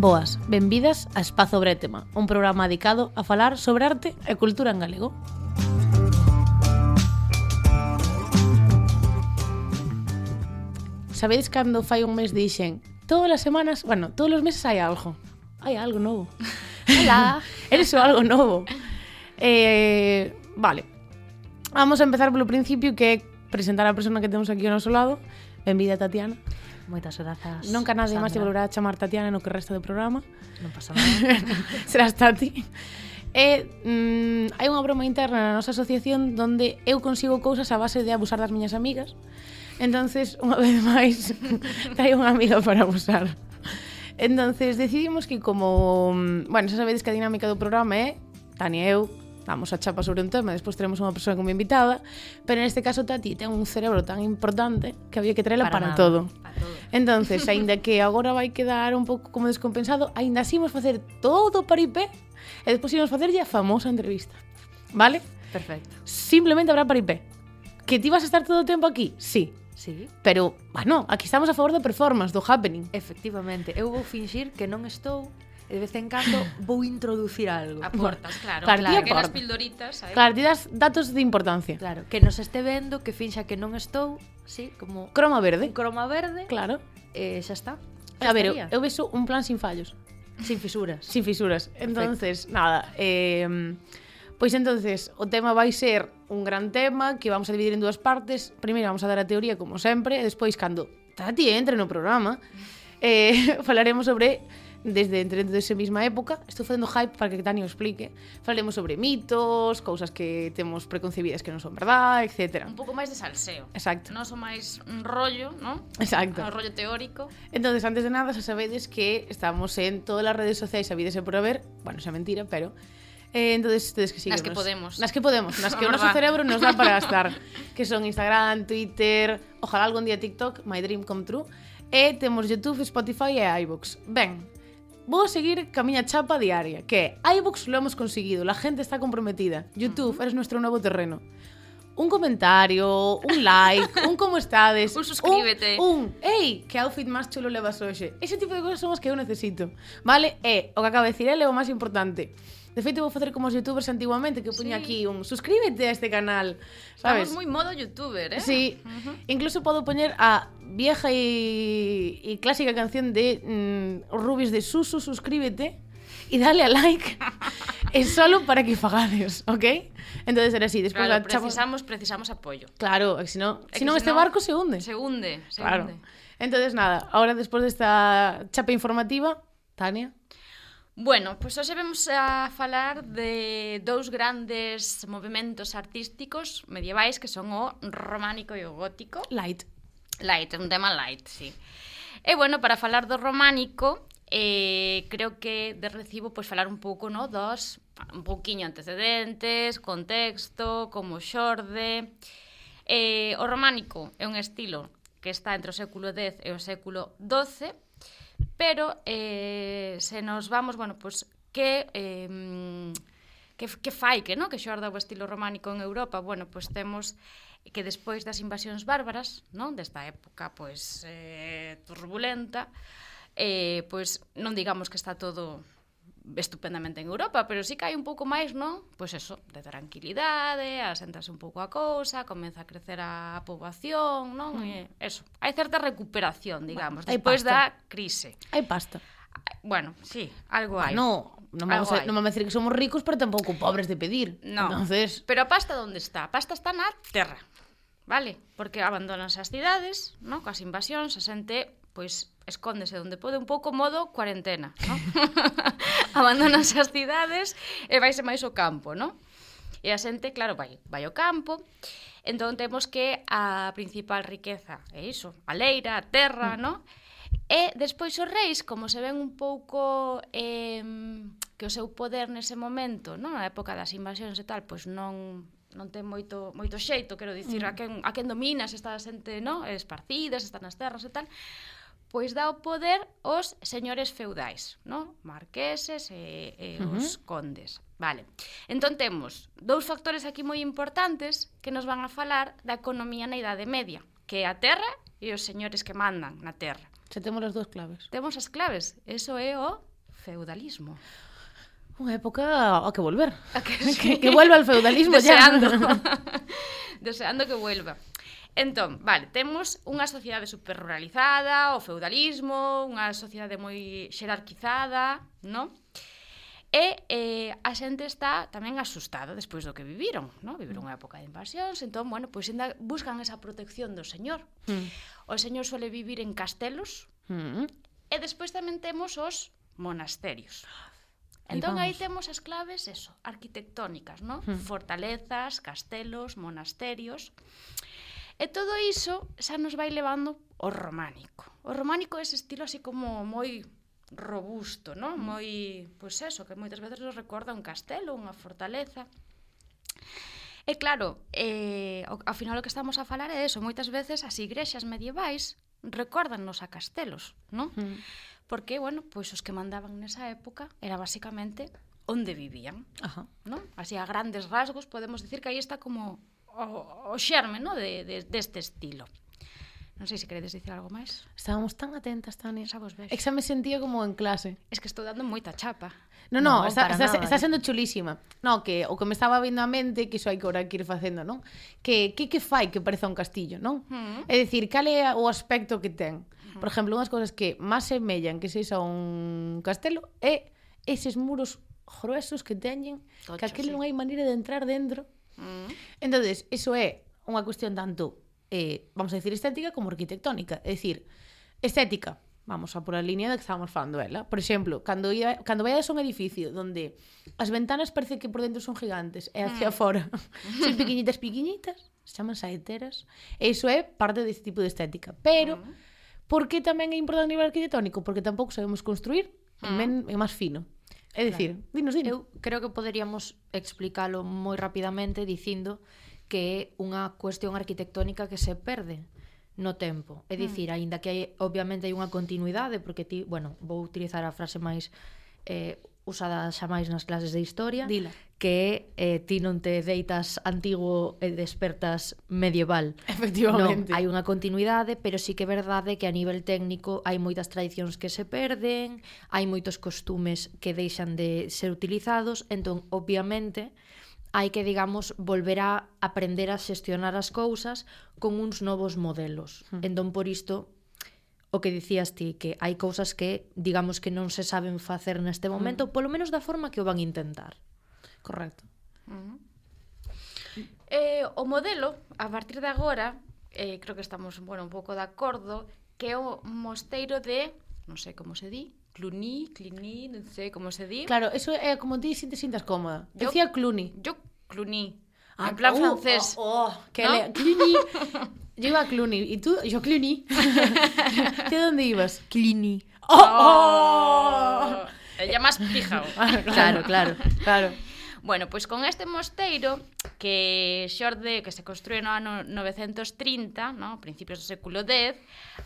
Boas, benvidas a Espazo Bretema, un programa dedicado a falar sobre arte e cultura en galego. Sabedes cando fai un mes dixen todas as semanas, bueno, todos os meses hai algo. Hai algo novo. Hola. Eres algo novo. Eh, vale. Vamos a empezar polo principio que é presentar a persona que temos aquí ao noso lado. Benvida, Tatiana. Moitas grazas. Nunca nadie máis se volverá a chamar Tatiana no que resta do programa. Non pasa nada. Serás Tati. E mm, hai unha broma interna na nosa asociación donde eu consigo cousas a base de abusar das miñas amigas. Entonces, unha vez máis, traio unha amiga para abusar. Entonces, decidimos que como... Mm, bueno, xa sabedes que a dinámica do programa é Tania e eu damos a chapa sobre un tema e despois teremos unha persoa como invitada, pero neste caso Tati ten un cerebro tan importante que había que traela para, para nada, todo. Para todo. Entonces, aínda que agora vai quedar un pouco como descompensado, aínda así imos facer todo para IP e despois imos facerlle a famosa entrevista. Vale? Perfecto. Simplemente habrá para IP. Que ti vas a estar todo o tempo aquí? Sí, Sí. Pero, bueno, aquí estamos a favor da performance, do happening. Efectivamente, eu vou fingir que non estou e de vez en cando vou introducir algo. Aportas, claro. claro, claro. Pequenas pildoritas. aí. Claro, ti das datos de importancia. Claro, que nos este vendo, que finxa que non estou, sí, como... Croma verde. Croma verde. Claro. E eh, xa está. Xa a ver, estaría. eu, eu vexo un plan sin fallos. Sin fisuras. Sin fisuras. Entonces, nada, eh, Pois entonces, o tema vai ser un gran tema que vamos a dividir en dúas partes. Primeiro vamos a dar a teoría como sempre, e despois cando Tati entre no programa, eh, falaremos sobre desde entre esa mesma época, estou facendo hype para que Tani o explique. Falaremos sobre mitos, cousas que temos preconcebidas que non son verdad, etc. Un pouco máis de salseo. Exacto. Non son máis un rollo, non? Exacto. Un rollo teórico. Entonces, antes de nada, xa sabedes que estamos en todas as redes sociais, sabídese por haber, bueno, xa mentira, pero Eh, entonces, tedes que siguen. Nas que podemos. Nas que podemos, nas que o noso cerebro nos dá para gastar. que son Instagram, Twitter, ojalá algún día TikTok, My Dream Come True. E temos YouTube, Spotify e iVoox. Ben, vou a seguir ca miña chapa diaria, que é iVoox lo hemos conseguido, la gente está comprometida, YouTube, uh -huh. eres nuestro nuevo terreno. Un comentario, un like, un como estades, un suscríbete, un, un ei, que outfit máis chulo levas hoxe. Ese tipo de cosas son as que eu necesito, vale? Eh, e o que acabo de decir eh, é o máis importante. De feito, vou facer como os youtubers antiguamente que puña Sí. aquí un suscríbete a este canal, sabes? Estamos moi modo youtuber, eh? Sí, incluso podo poñer a vieja y, y clásica canción de mm, de Susu, suscríbete y dale a like es solo para que fagades, ¿ok? Entonces era así, despois Claro, chapa- precisamos, precisamos apoyo. Claro, si no, si se este barco se hunde. Se hunde, se Claro. hunde. Entonces nada, ahora despois desta chapa informativa, Tania, Bueno, pois hoxe vemos a falar de dous grandes movimentos artísticos medievais que son o románico e o gótico. Light. Light, un tema light, sí. E bueno, para falar do románico, eh, creo que de recibo pois falar un pouco no dos un pouquiño antecedentes, contexto, como xorde. Eh, o románico é un estilo que está entre o século X e o século XII, Pero eh, se nos vamos, bueno, pues que... Eh, que, que fai que, no? que xorda o estilo románico en Europa? Bueno, pois temos que despois das invasións bárbaras, non? Desta época pois eh turbulenta, eh pois non digamos que está todo estupendamente en Europa, pero sí hai un pouco máis, non? Pois eso, de tranquilidade, asentase un pouco a cousa, comeza a crecer a poboación, non? Mm. E eso, hai certa recuperación, digamos, bueno, despois da crise. Hai pasta. Bueno, sí, algo ah, hai. No, non vamos, a, non vamos a decir que somos ricos, pero tampouco pobres de pedir. No, Entonces... pero a pasta onde está? A pasta está na terra, vale? Porque abandonan as cidades, no? coas invasións, a xente pois escóndese onde pode un pouco modo cuarentena, no? Abandonase as cidades e vaise máis ao campo, no? E a xente, claro, vai, vai ao campo. Entón temos que a principal riqueza é iso, a leira, a terra, mm. no? E despois os reis, como se ven un pouco eh, que o seu poder nese momento, non? na época das invasións e tal, pois non non ten moito moito xeito, quero dicir, mm. a quen a quen domina, se está a xente, non? Esparcidas, están nas terras e tal pois dá o poder os señores feudais, no? marqueses e, e uh -huh. os condes. Vale. Entón temos dous factores aquí moi importantes que nos van a falar da economía na Idade Media, que é a terra e os señores que mandan na terra. Se temos as dúas claves. Temos as claves. Eso é o feudalismo. Unha época a que volver. A que, sí. que, que vuelva al feudalismo. Deseando. Ya. Deseando que vuelva. Entón, vale, temos unha sociedade superruralizada, o feudalismo, unha sociedade moi xerarquizada, non? E eh, a xente está tamén asustada despois do que viviron, non? Viviron unha época de invasións, entón, bueno, pois ainda buscan esa protección do señor. Mm. O señor suele vivir en castelos, mm. e despois tamén temos os monasterios. Entón aí temos as claves eso, arquitectónicas, non? Mm. Fortalezas, castelos, monasterios. E todo iso xa nos vai levando o románico. O románico é ese estilo así como moi robusto, non? Mm. Moi, pois eso, que moitas veces nos recorda un castelo, unha fortaleza. E claro, eh, ao final o que estamos a falar é eso, moitas veces as igrexas medievais recordannos a castelos, non? Mm. Porque, bueno, pois os que mandaban nesa época era basicamente onde vivían, Ajá. non? Así a grandes rasgos podemos decir que aí está como o, o xerme no? de, de, deste estilo. Non sei se queredes dicir algo máis. Estábamos tan atentas, Tania. Xa vos vexo. Exa me sentía como en clase. Es que estou dando moita chapa. No, no, no está, está, nada, está sendo chulísima. No, que o que me estaba vindo a mente, que iso hai que ora que ir facendo, non? Que que que fai que pareza un castillo, non? Mm. É dicir, cal é o aspecto que ten? Por mm. exemplo, unhas cousas que máis semellan que sexa un castelo é eses muros gruesos que teñen, Tocho, que aquel sí. non hai maneira de entrar dentro Mm. Entonces, eso é unha cuestión tanto, eh, vamos a decir, estética como arquitectónica. É dicir, estética, vamos a por a línea de que estábamos falando ela. Por exemplo, cando, ia, cando vayas a un edificio donde as ventanas parece que por dentro son gigantes e hacia mm. fora son pequeñitas pequeñitas, se chaman saeteras, e iso é parte deste tipo de estética. Pero, mm. por que tamén é importante a nivel arquitectónico? Porque tampouco sabemos construir mm. en, men, en máis fino. É dicir, claro. dinos, dinos. Eu creo que poderíamos explicalo moi rapidamente dicindo que é unha cuestión arquitectónica que se perde no tempo. É hmm. dicir, mm. aínda que hai, obviamente hai unha continuidade, porque ti, bueno, vou utilizar a frase máis eh, usada xa máis nas clases de historia, Dila que eh, ti non te deitas antigo e despertas medieval. Efectivamente. Non, hai unha continuidade, pero sí que é verdade que a nivel técnico hai moitas tradicións que se perden, hai moitos costumes que deixan de ser utilizados, entón, obviamente, hai que, digamos, volver a aprender a xestionar as cousas con uns novos modelos. Hmm. Entón, por isto, o que dicías ti, que hai cousas que, digamos, que non se saben facer neste momento, hmm. polo menos da forma que o van intentar. Correcto. Uh -huh. Eh, o modelo, a partir de agora, eh, creo que estamos bueno, un pouco de acordo, que é o mosteiro de, non sei como se di, Cluny, Cluny, non sei como se di. Claro, eso é como ti sintes sintas cómoda. Yo, Decía Cluny. Yo Cluny. Ah, en plan uh, francés. Oh, oh, que ¿no? le, Cluny. yo iba a Cluny. ¿Y tú? Yo Cluny. ¿De dónde ibas? Cluny. ¡Oh! oh. oh. Ella más pijao. claro, claro, claro. Bueno, pois con este mosteiro que xorde que se construe no ano 930, no, principios do século X,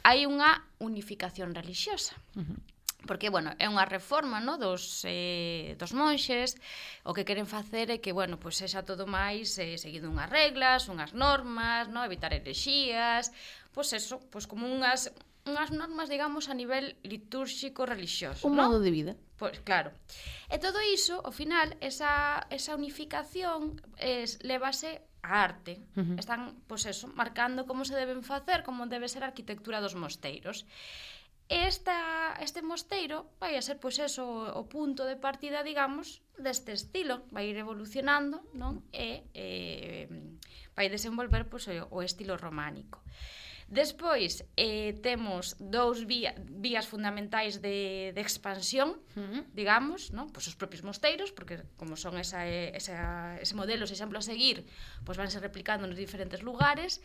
hai unha unificación relixiosa. Uh -huh porque, bueno, é unha reforma no, dos, eh, dos monxes, o que queren facer é que, bueno, pois pues, sexa todo máis eh, seguido unhas reglas, unhas normas, no, evitar herexías, pois pues eso, pois pues como unhas unhas normas, digamos, a nivel litúrxico relixioso, Un ¿no? modo de vida. Pois claro. E todo iso, ao final, esa, esa unificación es, levase a arte. Uh -huh. Están, pois eso, marcando como se deben facer, como debe ser a arquitectura dos mosteiros. Esta, este mosteiro vai a ser pois eso, o punto de partida, digamos, deste estilo. Vai ir evolucionando, non? E, e vai desenvolver pois, o, o estilo románico. Despois, eh, temos dous vía, vías fundamentais de, de expansión, digamos, non? Pois os propios mosteiros, porque como son esa, esa, ese modelo, ese exemplo a seguir, pois vanse replicando nos diferentes lugares,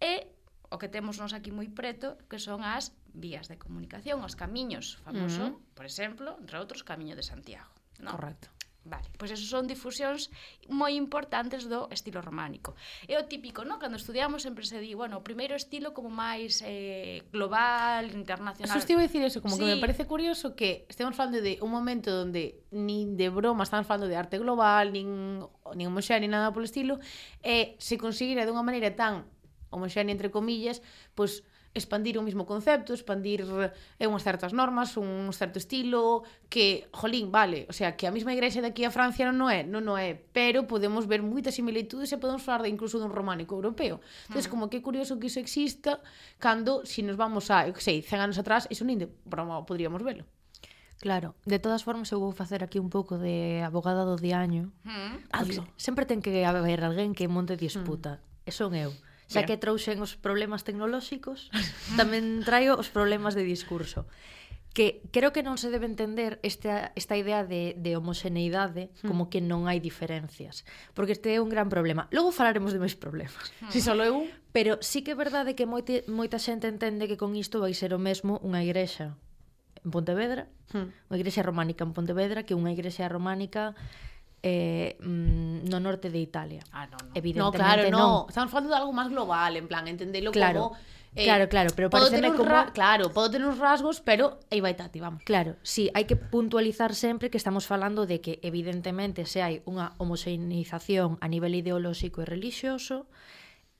e o que temos nós aquí moi preto, que son as vías de comunicación, os camiños, famoso, uh -huh. por exemplo, entre outros, Camiño de Santiago. No? Correcto. Vale, pois esas son difusións moi importantes do estilo románico. É o típico, non? Cando estudiamos sempre se di, bueno, o primeiro estilo como máis eh, global, internacional. Xusto iba dicir eso, como sí. que me parece curioso que estemos falando de un momento onde nin de broma están falando de arte global, nin, nin homoxea, nin nada polo estilo, e se conseguira unha maneira tan homoxénea entre comillas, pois pues, expandir o mismo concepto, expandir eh, unhas certas normas, un certo estilo, que, jolín, vale, o sea, que a mesma igrexa daqui a Francia non é, non, non é, pero podemos ver moitas similitudes e podemos falar de, incluso dun románico europeo. Entonces, mm. como que é curioso que iso exista cando, se si nos vamos a, eu que sei, 100 anos atrás, iso nin de broma podríamos velo. Claro, de todas formas eu vou facer aquí un pouco de abogada do diaño. Mm. Hazlo. Sempre ten que haber alguén que monte disputa. Mm. E son eu xa que trouxen os problemas tecnolóxicos, tamén traio os problemas de discurso que creo que non se debe entender esta, esta idea de, de homoxeneidade hmm. como que non hai diferencias, porque este é un gran problema. Logo falaremos de máis problemas. Si só é un. Pero sí que é verdade que moite, moita xente entende que con isto vai ser o mesmo unha igrexa en Pontevedra, hmm. unha igrexa románica en Pontevedra, que unha igrexa románica eh, mm, no norte de Italia. Ah, no, no. Evidentemente no. claro, no. no. Estamos falando de algo más global, en plan, entenderlo claro. como... Eh, claro, claro, pero pareceme como... Ra... Claro, podo ter uns rasgos, pero aí vai Tati, vamos. Claro, sí, hai que puntualizar sempre que estamos falando de que evidentemente se hai unha homoxenización a nivel ideolóxico e relixioso,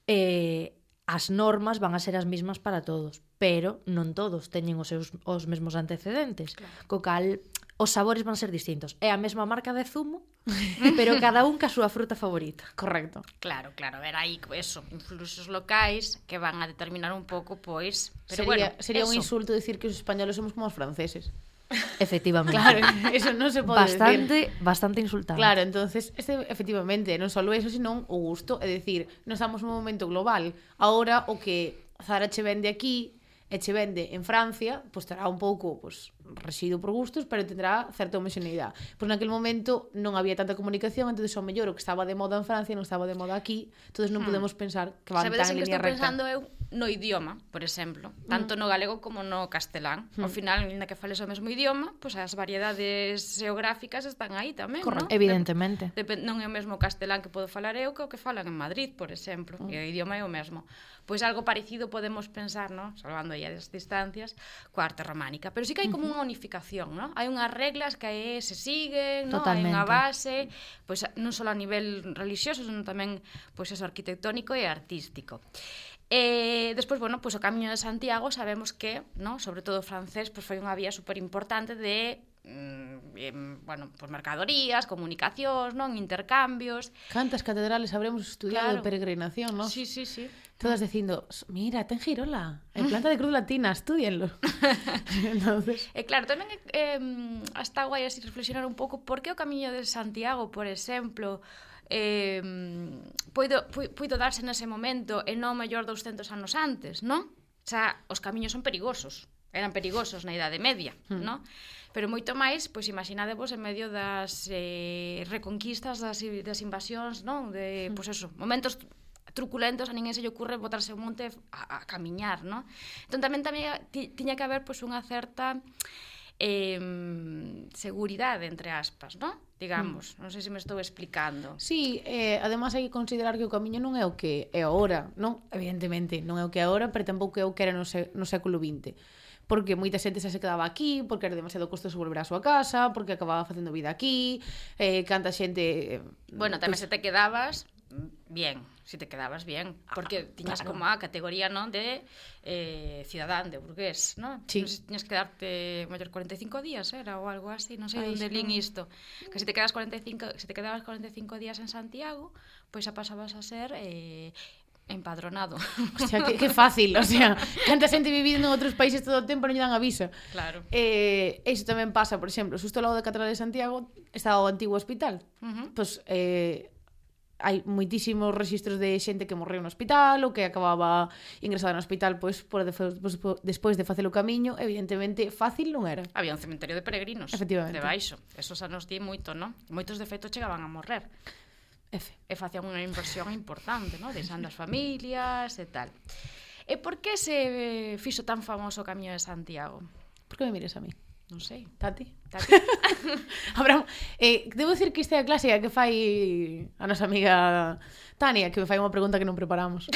eh, as normas van a ser as mismas para todos, pero non todos teñen os seus os mesmos antecedentes, claro. co cal os sabores van ser distintos. É a mesma marca de zumo, pero cada un ca súa fruta favorita. Correcto. Claro, claro, ver aí eso, influxos locais que van a determinar un pouco pois, pero sería, bueno, sería eso. un insulto decir que os españoles somos como os franceses. Efectivamente. Claro, eso non se pode bastante, decir. Bastante insultante. Claro, entonces, este, efectivamente, non só eso, senón o gusto, é dicir, non estamos nun momento global. Ahora o que Zara che vende aquí e che vende en Francia, pois terá un pouco pois, residuo por gustos, pero tendrá certa homoxeneidade. Pois naquel momento non había tanta comunicación, entón ao mellor o que estaba de moda en Francia non estaba de moda aquí, entón non hmm. podemos pensar que van Sabedes tan en línea recta. Sabedes que estou pensando eu? no idioma, por exemplo, tanto no galego como no castelán. Ao final, ainda que fales o mesmo idioma, pois as variedades geográficas están aí tamén, non? Evidentemente. Dep non é o mesmo castelán que podo falar eu que o que falan en Madrid, por exemplo, mm. e o idioma é o mesmo. Pois algo parecido podemos pensar, non? Salvando aí as distancias, coa arte románica. Pero sí que hai como unha unificación, non? Hai unhas reglas que se siguen, non? Hai unha base, pois non só a nivel religioso, senón tamén pois eso arquitectónico e artístico. E despois, bueno, pois o Camiño de Santiago sabemos que, no, sobre todo o francés, pois foi unha vía super importante de mm, bueno, pois mercadorías, comunicacións, non intercambios. Cantas catedrales habremos estudiado claro. de peregrinación, non? Sí, sí, sí. Todas dicindo, mira, ten girola, en planta de cruz latina, estudienlo. Entonces... E eh, claro, tamén eh, hasta guai así reflexionar un pouco por que o Camiño de Santiago, por exemplo, eh, poido, poido darse nese momento e non mellor 200 anos antes, non? Xa, os camiños son perigosos, eran perigosos na Idade Media, mm. non? Pero moito máis, pois imaginadevos en medio das eh, reconquistas, das, das invasións, non? De, mm. pois eso, momentos truculentos a ninguén se lle ocurre botarse ao monte a, a camiñar, non? Entón tamén tamén ti, tiña que haber pois unha certa eh, seguridade entre aspas, non? digamos. Mm. Non sei se me estou explicando. Sí, eh, ademais hai que considerar que o camiño non é o que é agora, non? Evidentemente, non é o que é agora, pero tampouco é o que era no, sé, no século XX porque moita xente xa se quedaba aquí, porque era demasiado costoso volver á súa casa, porque acababa facendo vida aquí, eh, canta xente... Eh, bueno, tamén pues... se te quedabas mm, bien, si te quedabas bien, ah, porque ah, tiñas claro. como a categoría non de eh, cidadán, de burgués, non? Sí. Non sei, tiñas que darte maior 45 días, era ou algo así, non sei onde lin isto. Que se te quedas 45, se te quedabas 45 días en Santiago, pois xa a pasabas a ser eh, empadronado. O sea, que, que fácil, o sea, canta xente vivindo en outros países todo o tempo non lle dan a visa. Claro. Eh, iso tamén pasa, por exemplo, xusto ao lado da Catedral de Santiago está o antigo hospital. Uh -huh. Pois pues, eh, hai moitísimos registros de xente que morreu no hospital ou que acababa ingresada no hospital pois por despois, despois de facer o camiño, evidentemente fácil non era. Había un cementerio de peregrinos Efectivamente. debaixo. Eso xa nos di moito, non? Moitos de feito chegaban a morrer. F. E facían unha inversión importante, non? Deixando as familias e tal. E por que se fixo tan famoso o Camiño de Santiago? Por que me mires a mí? Non sei, Tati. Tati. Abraham, eh, debo dicir que esta é a clásica que fai a nosa amiga Tania, que me fai unha pregunta que non preparamos.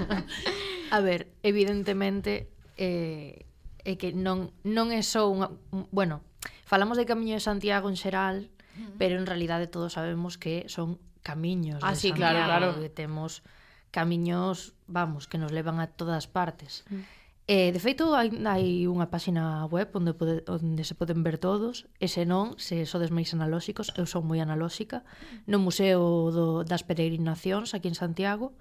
a ver, evidentemente eh, é que non, non é só unha... Bueno, falamos de Camiño de Santiago en xeral, pero en realidade todos sabemos que son camiños ah, de sí, Santiago, claro, claro. que temos camiños, vamos, que nos levan a todas partes. Mm. Eh, de feito, hai, hai unha páxina web onde, pode, onde se poden ver todos, e se non, se sodes máis analóxicos, eu son moi analóxica, no Museo do, das Peregrinacións, aquí en Santiago,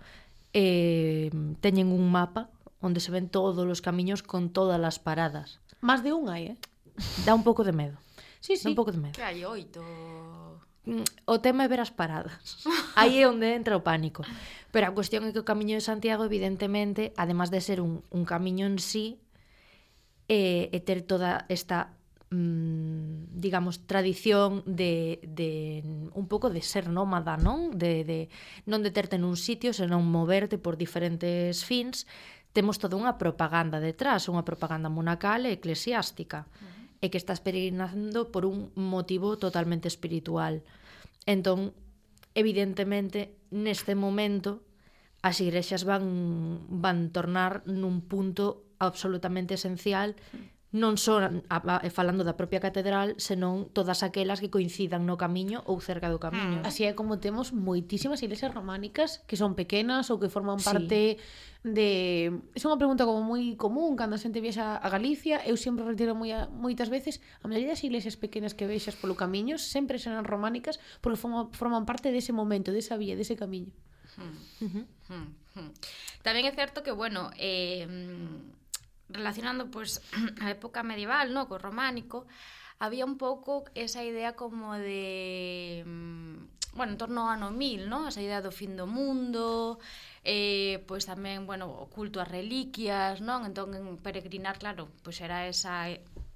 eh, teñen un mapa onde se ven todos os camiños con todas as paradas. Más de unha hai, eh? Dá un pouco de medo. Sí, sí. Un pouco de medo. Que hai oito... O tema é ver as paradas. Aí é onde entra o pánico. Pero a cuestión é que o Camiño de Santiago, evidentemente, además de ser un, un camiño en sí, e, e ter toda esta mm, digamos tradición de, de un pouco de ser nómada, non? De, de non deterte nun sitio, senón moverte por diferentes fins, temos toda unha propaganda detrás, unha propaganda monacal e eclesiástica. Uh -huh e que estás peregrinando por un motivo totalmente espiritual. Entón, evidentemente, neste momento as igrexas van van tornar nun punto absolutamente esencial non só a, a, falando da propia catedral, senón todas aquelas que coincidan no camiño ou cerca do camiño. Mm. Así é como temos moitísimas iglesias románicas que son pequenas ou que forman parte sí. de... É unha pregunta como moi común cando a xente viaxa a Galicia, eu sempre retiro moi a, moitas veces, a maioría das iglesias pequenas que vexas polo camiño sempre serán románicas porque forman, forman parte dese momento, desa vía, dese camiño. Mm. Uh -huh. Mm. Tamén é certo que, bueno, eh, relacionando pois a época medieval, no, co románico, había un pouco esa idea como de mm, bueno, en torno ao ano 1000, no? esa idea do fin do mundo, eh, pois tamén, bueno, o culto ás reliquias, non? Entón, en peregrinar, claro, pois era esa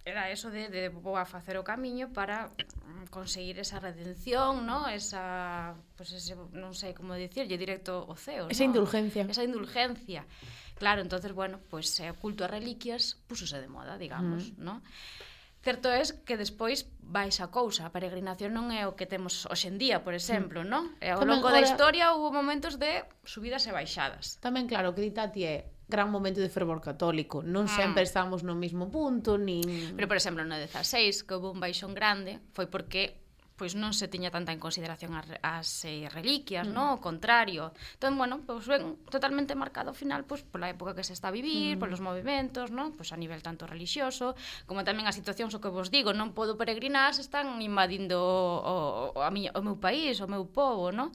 era eso de, de vou a facer o camiño para mm, conseguir esa redención, ¿no? Esa, pues ese, non sei como dicirlle, directo ao ceo, Esa ¿no? indulgencia. Esa indulgencia. Claro, entonces, bueno, pues o culto a reliquias púsose de moda, digamos, mm. ¿no? Certo é que despois vai esa cousa, a peregrinación non é o que temos hoxendía, por exemplo, mm. non? E ao Tamén longo agora... da historia houve momentos de subidas e baixadas. Tamén claro, que dita ti é gran momento de fervor católico. Non mm. sempre estamos no mesmo punto, nin... Pero, por exemplo, no 16, que houve un baixón grande, foi porque pois non se tiña tanta en consideración as, as eh, reliquias, mm. no, o contrario. Entón, bueno, pois ben, totalmente marcado ao final pois pola época que se está a vivir, mm. polos movimentos, no, pois a nivel tanto relixioso, como tamén as situacións o que vos digo, non podo peregrinar, se están invadindo o, o, a miña, o meu país, o meu pobo, no?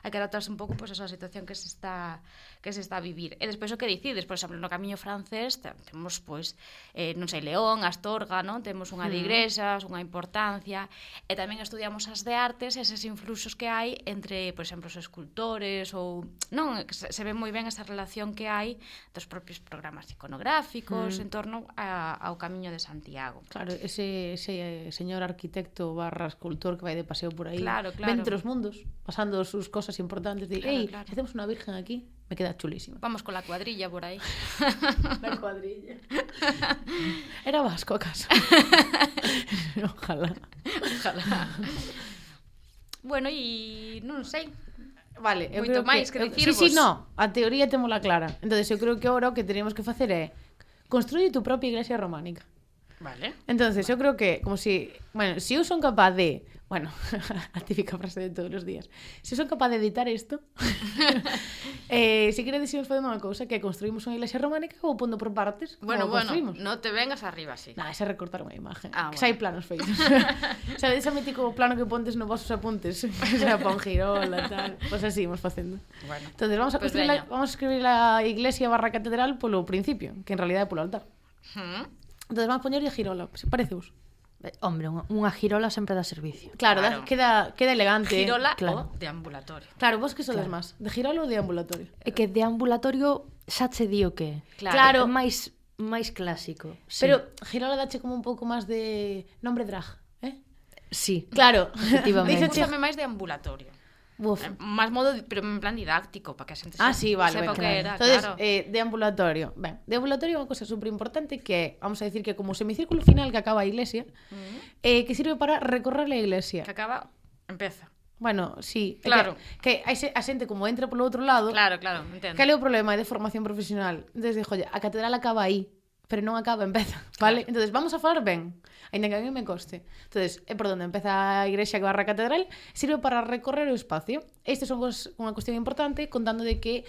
Hai que adaptarse un pouco pois a esa situación que se está que se está a vivir. E despois o que dicides, por exemplo, no Camiño Francés temos, pois, eh, non sei, León, Astorga, non? Temos unha de mm. igrexas, unha importancia, e tamén estudiamos as de artes, eses influxos que hai entre, por exemplo, os escultores ou... Non, se, se ve moi ben esa relación que hai dos propios programas iconográficos mm. en torno a, ao Camiño de Santiago. Claro, ese, ese eh, señor arquitecto barra escultor que vai de paseo por aí, claro, claro. ven entre os mundos, pasando sus cosas importantes, de, claro, ei, claro. hacemos unha virgen aquí, me queda chulísima. Vamos con la cuadrilla por ahí. la cuadrilla. Era vasco, acaso. Ojalá. Ojalá. Bueno, e non sei. Vale, eu Moito creo máis que, que dicirvos. Sí, sí, no, a teoría temos la clara. Entonces, eu creo que ahora o que tenemos que facer é construir tu propia iglesia románica. Vale. Entonces, vale. eu creo que como si, bueno, si eu son capaz de bueno, a típica frase de todos os días, eu son capaz de editar isto, eh, si queredes irnos facendo unha cousa, que construimos unha iglesia románica ou pondo por partes, Bueno, bueno, no te vengas arriba así. Esa é recortar unha imagen. Ah, que bueno. hai planos feitos. Sabes, ese mítico plano que pontes no vosos apuntes, que xa pon girola, tal. Pues así imos facendo. Bueno. Entonces, vamos a Pues construir la, vamos a escribir la iglesia barra catedral polo principio, que en realidad é polo altar. Hmm. Entonces, vamos a poñerlle girola, se parece vos. Hombre, unha girola sempre dá servicio. Claro, claro. Da, queda, queda elegante. Girola claro. ou de ambulatorio. Claro, vos que sodes claro. máis? De girola ou de ambulatorio? É que de ambulatorio xa che di o que. Claro. claro. Máis, máis clásico. Sí. Pero girola dache como un pouco máis de nombre drag, eh? Sí. Claro. Efectivamente. Díxoche máis de ambulatorio. Buf. Eh, Máis modo, pero en plan didáctico, para que a xente Ah, sí, vale, sepa ben, que era, Entonces, claro. eh, de ambulatorio. Ben, de ambulatorio é unha cosa super importante que vamos a decir que como semicírculo final que acaba a iglesia, eh, que sirve para recorrer a iglesia. que acaba, empeza. Bueno, sí. Claro. Que, que hai a xente como entra polo outro lado, Claro, claro, entendo. Cal é o problema de formación profesional? Entonces dixo, oye, a catedral acaba aí, pero non acaba, empeza, vale? Claro. Entonces vamos a falar ben, aínda que a mí me coste. Entonces, é por onde empeza a igrexa que barra a catedral, sirve para recorrer o espacio. Isto son cos, unha cuestión importante contando de que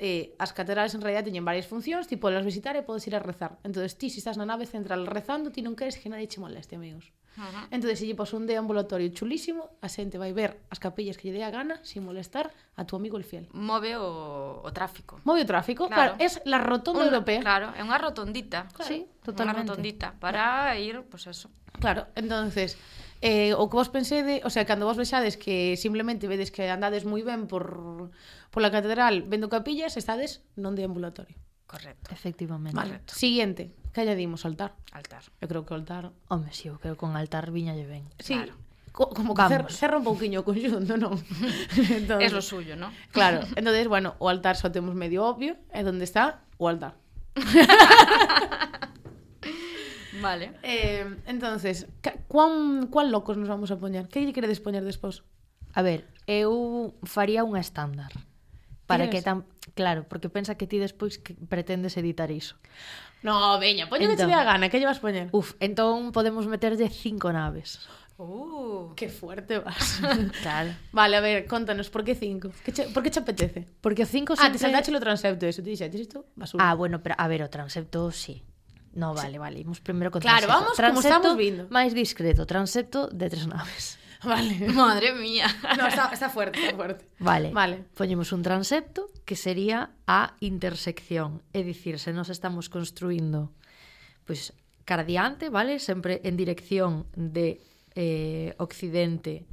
eh, as catedrales en realidad teñen varias funcións, ti podes visitar e podes ir a rezar. Entonces, ti, se si estás na nave central rezando, ti non queres que nadie che moleste, amigos. Ajá. Entón, se lle pasou un deambulatorio ambulatorio chulísimo, a xente vai ver as capellas que lle dé a gana, sin molestar a tu amigo el fiel. Move o, o tráfico. Move o tráfico, claro. claro es la rotonda unha, europea. Claro, é unha rotondita. Claro, sí, totalmente. Unha rotondita, para claro. ir, pois pues eso. Claro, entonces, eh, o que vos pensede, o sea, cando vos vexades que simplemente vedes que andades moi ben por, por la catedral vendo capillas, estades non de ambulatorio. Correcto. Efectivamente. Vale. Correcto. Siguiente. Que lle dimos altar? Altar. Eu creo que altar... Home, si, sí, eu creo que con altar viña lle ben. Sí. Claro. Co como que Vamos. cerra un pouquiño o conxunto, non? entonces, es lo suyo, ¿no? Claro. Entonces, bueno, o altar só temos medio obvio, é onde está o altar. Vale. Eh, entonces, cuán, cuán locos nos vamos a poñer? Que lle queredes poñer despois? A ver, eu faría un estándar. Para que tan... Claro, porque pensa que ti despois que pretendes editar iso. No, veña, poño entón, que che dé a gana, que llevas poñer? Uf, entón podemos meterlle cinco naves. Uh, que fuerte vas. Tal. Vale, a ver, contanos, por que cinco? Que che, por que che apetece? Porque o cinco ah, sempre... Ah, te saltaste o transepto, eso, ti dixetes isto? Basura. Ah, bueno, pero a ver, o transepto sí. No, vale, vale, imos primeiro con claro, transepto. Claro, vamos transepto, como estamos vindo. Máis discreto, transepto de tres naves. Vale. Madre mía. No, está, está fuerte, está fuerte. Vale. Vale. Poñemos un transepto que sería a intersección, é dicir, se nos estamos construindo pois cara diante, vale, sempre en dirección de eh, occidente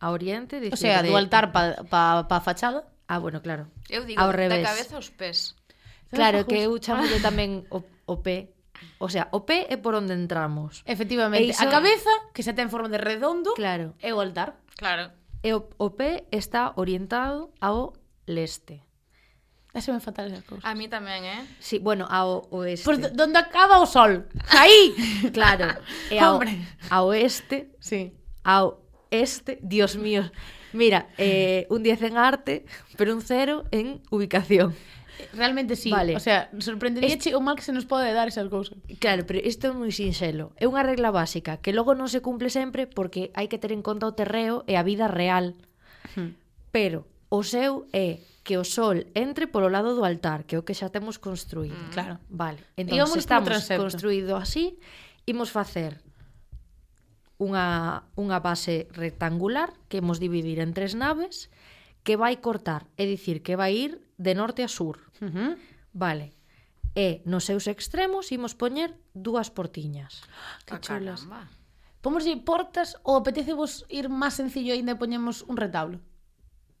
a oriente, dicir, O sea, de... do altar pa, pa, pa fachada. Ah, bueno, claro. Eu digo, ao revés. da cabeza aos pés. Claro, que eu chamo tamén o, o pé, O sea, o pé é por onde entramos. Efectivamente, e iso... a cabeza, que xa ten forma de redondo, claro. é o altar. Claro. E o, o pé está orientado ao leste. Ese me fatal esas cousas. A mí tamén, eh? Sí, bueno, ao oeste. Por donde acaba o sol. Aí! claro. E ao, Hombre. ao oeste. Sí. Ao este. Dios mío. Mira, eh, un 10 en arte, pero un 0 en ubicación. Realmente sí. Vale. O sea, sorprendería este... o mal que se nos pode dar esas cousas. Claro, pero isto é moi sinxelo. É unha regla básica que logo non se cumple sempre porque hai que ter en conta o terreo e a vida real. Hmm. Pero o seu é que o sol entre polo lado do altar, que é o que xa temos construído. Mm. Claro. Vale. Entón, se estamos construído así, imos facer unha, unha base rectangular que imos dividir en tres naves que vai cortar, é dicir, que vai ir de norte a sur. Uh -huh. Vale. E nos seus extremos imos poñer dúas portiñas. Ah, que chulas. Caramba. Pomoslle portas ou apetece vos ir máis sencillo aínda e poñemos un retablo?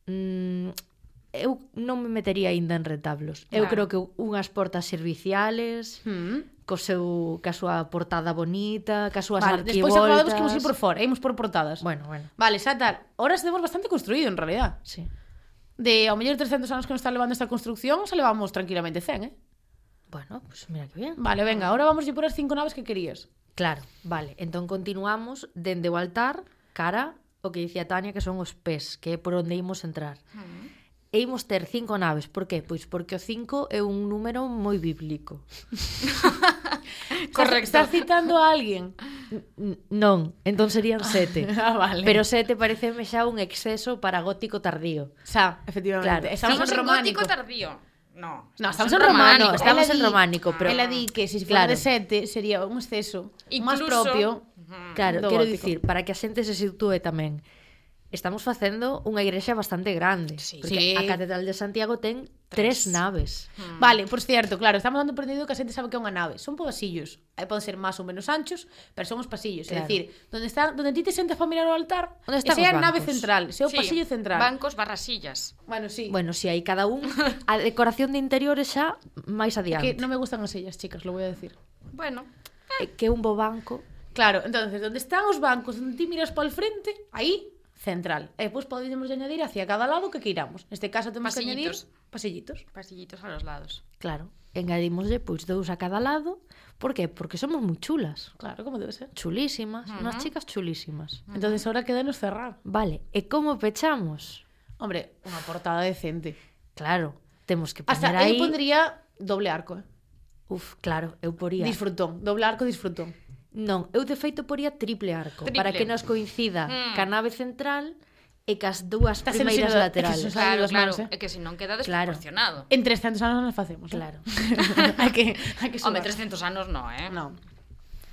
Mm, eu non me metería aínda en retablos. Claro. Eu creo que unhas portas serviciales, hmm. co seu ca súa portada bonita, ca súas vale, arquivoltas. Despois acordamos que imos ir por fora, imos por portadas. Bueno, bueno. Vale, xa tal. Horas temos bastante construído en realidad. Sí de ao mellor 300 anos que nos está levando esta construcción, se levamos tranquilamente 100, eh? Bueno, pues mira que bien. Vale, venga, ahora vamos a por as cinco naves que querías. Claro, vale. Entón continuamos dende o altar cara o que dicía Tania que son os pés, que é por onde imos entrar. Uh -huh e imos ter cinco naves. Por qué? Pois porque o cinco é un número moi bíblico. Correcto. Estás citando a alguén? Non, entón serían ah, sete. ah, vale. Pero sete pareceme xa un exceso para gótico tardío. Xa, efectivamente. Claro. Estamos, Estamos en románico. gótico tardío. No, no, estamos en románico, románico. estamos en románico, pero ela di que se si claro. de sete sería un exceso Incluso... máis propio. Uh -huh. Claro, quero dicir, para que a xente se sitúe tamén estamos facendo unha igrexa bastante grande. Sí. Porque sí. a Catedral de Santiago ten tres, tres naves. Hmm. Vale, por cierto, claro, estamos dando por entendido que a xente sabe que é unha nave. Son pasillos. Aí poden ser máis ou menos anchos, pero son os pasillos. Claro. É dicir, donde está, donde ti te sentas para mirar o altar, onde están esa é a nave central, ese é o sí, pasillo central. Bancos barrasillas. Bueno, sí. Bueno, si sí, cada un a decoración de interiores xa máis adiante. Que non me gustan as sillas, chicas, lo voy a decir. Bueno. Eh. Que un bo banco Claro, entonces, onde están os bancos, onde ti miras para el frente, aí central. E pois podemos añadir hacia cada lado que queiramos. Neste caso temos que añadir pasillitos. Pasillitos a los lados. Claro. Engadimos pois dous a cada lado. Por qué? Porque somos moi chulas. Claro, como debe ser. Chulísimas, uh -huh. unhas chicas chulísimas. Uh -huh. Entonces ahora quedanos cerrar. Vale, e como pechamos? Hombre, unha portada decente. Claro, temos que poner Hasta aí... eu pondría doble arco, eh? Uf, claro, eu poría. Disfrutón, doble arco, disfrutón. Non, eu de feito poría triple arco triple. para que nos coincida mm. ca nave central e cas dúas Estás primeiras sino, laterales. Que claro, claro, manos, eh? é que se non queda desproporcionado. Claro. En 300 anos non facemos. Eh? Claro. hai que, hai que Home, 300 anos non, eh? Non.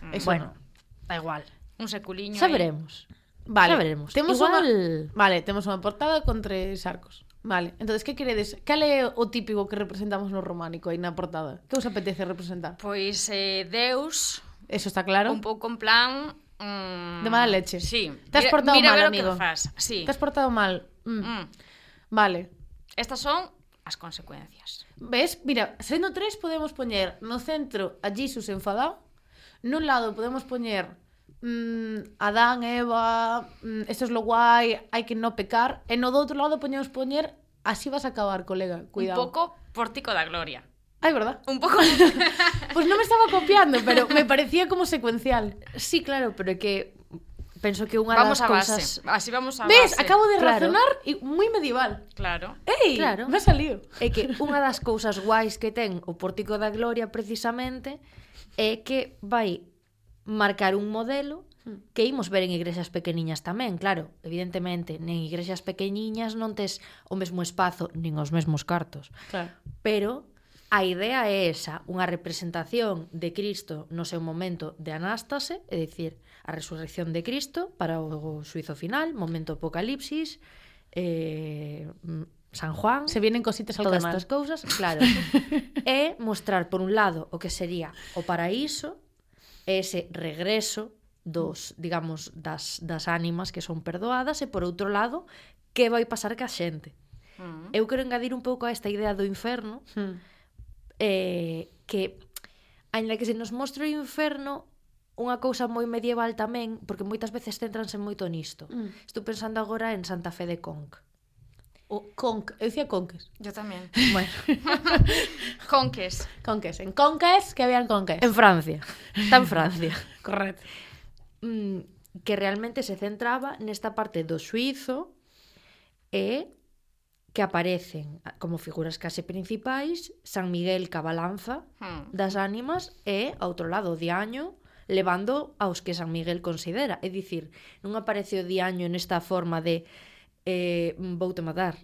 Mm. Eso bueno, no. da igual. Un seculiño Saberemos. Ahí. Vale. Saberemos. Temos Igual... unha Vale, temos unha portada con tres arcos. Vale, entonces que queredes? Cal é o típico que representamos no románico aí na portada? Que os apetece representar? Pois eh, Deus, Eso está claro. Un pouco en plan mm, de mala leche. Sí. Te has mira, portado mira mal, ver amigo. Que fas. Sí. Te has portado mal. Mm. Mm. Vale. Estas son as consecuencias. Ves? Mira, sendo tres podemos poñer no centro a Jesus enfadado, nun lado podemos poñer mm, Adán, Eva, mm, esto es lo guai, hai que no pecar, e no do outro lado poñemos poñer así vas a acabar, colega, cuidado. Un pouco pórtico da gloria. Ay, ¿verdad? Un pouco... pues non me estaba copiando, pero me parecía como secuencial. Sí, claro, pero é que penso que unha vamos das cousas... A base, cousas... así vamos a Ves, base. acabo de claro. razonar e moi medieval. Claro. Ei, claro. me saliu. É que unha das cousas guais que ten o Pórtico da Gloria precisamente é que vai marcar un modelo hmm. que imos ver en igrexas pequeniñas tamén, claro, evidentemente, nen igrexas pequeniñas non tes o mesmo espazo, nin os mesmos cartos. Claro. Pero A idea é esa, unha representación de Cristo no seu momento de anástase, é dicir, a resurrección de Cristo para o suizo final, momento apocalipsis, eh, San Juan, se vienen cositas al todas estas cousas, claro. é mostrar por un lado o que sería o paraíso, ese regreso dos, digamos, das, das ánimas que son perdoadas e por outro lado, que vai pasar ca xente. Mm. Eu quero engadir un pouco a esta idea do inferno, uh eh, que aínda que se nos mostre o inferno unha cousa moi medieval tamén, porque moitas veces centranse moito nisto. Mm. Estou pensando agora en Santa Fe de Conc. O Conc, eu dicía Conques. Yo tamén. Bueno. conques. Conques, en Conques, que habían Conques. En Francia. Está en Francia. Correcto. Mm, que realmente se centraba nesta parte do suizo e que aparecen como figuras case principais San Miguel Cabalanza hmm. das ánimas e, ao outro lado, Diaño levando aos que San Miguel considera. É dicir, non aparece o Diaño nesta forma de eh, vou te matar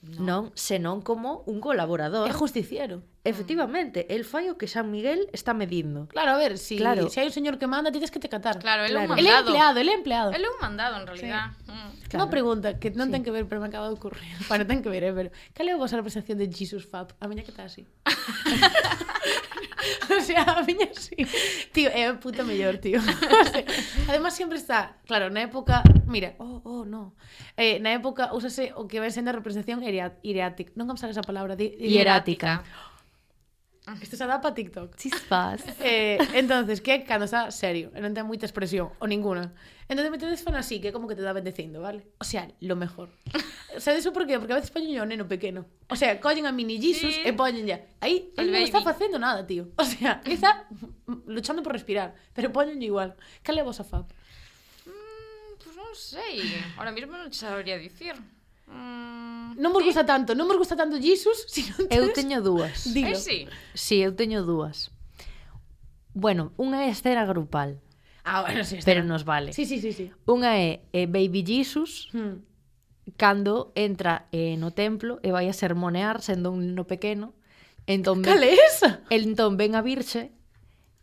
non, senón como un colaborador. É justiciero. Efectivamente, el fai o que San Miguel está medindo. Claro, a ver, si, claro. si hai un señor que manda, tienes que te catar. Claro, el é claro. un mandado. El empleado, el empleado. El é un mandado, en realidad. Sí. Mm. Claro. Unha pregunta que non sí. ten que ver, pero me acaba de ocurrir. Bueno, ten que ver, eh, pero... Cal é a vosa representación de Jesus Fab? A miña que está así. o sea, a miña sí. Tío, é a puta mellor, tío. O sea, además, sempre está, claro, na época, mira, oh, oh, no. Eh, na época, úsase o que vai sendo a representación ireática. Non vamos a esa palabra? Di, ireática. Hierática. Ah. que se dá para TikTok. Chispas. Eh, entonces, que é cando está serio, e non ten moita expresión, ou ninguna. Entón, metedes fan así, que é como que te dá bendecindo, vale? O sea, lo mejor. Sabedes o porqué? Porque a veces poñen o neno pequeno. O sea, collen a mini Jesus sí. e poñen ya. Aí, el non está facendo nada, tío. O sea, está luchando por respirar, pero poñen igual. Cal é a vosa fab? Mm, pues non sei. Ahora mismo non sabría dicir. Mm, non vos gusta tanto, non vos gusta tanto Jesus, sino tes... Eu teño dúas. Dilo. Eh, sí. sí, eu teño dúas. Bueno, unha é escena grupal. Ah, bueno, sí. Pero nos vale. Sí, sí, sí, sí. Unha é, é Baby Jesus, hmm. cando entra eh, no templo e vai a sermonear sendo un neno pequeno. Entón, Cal é esa? Entón ven a virxe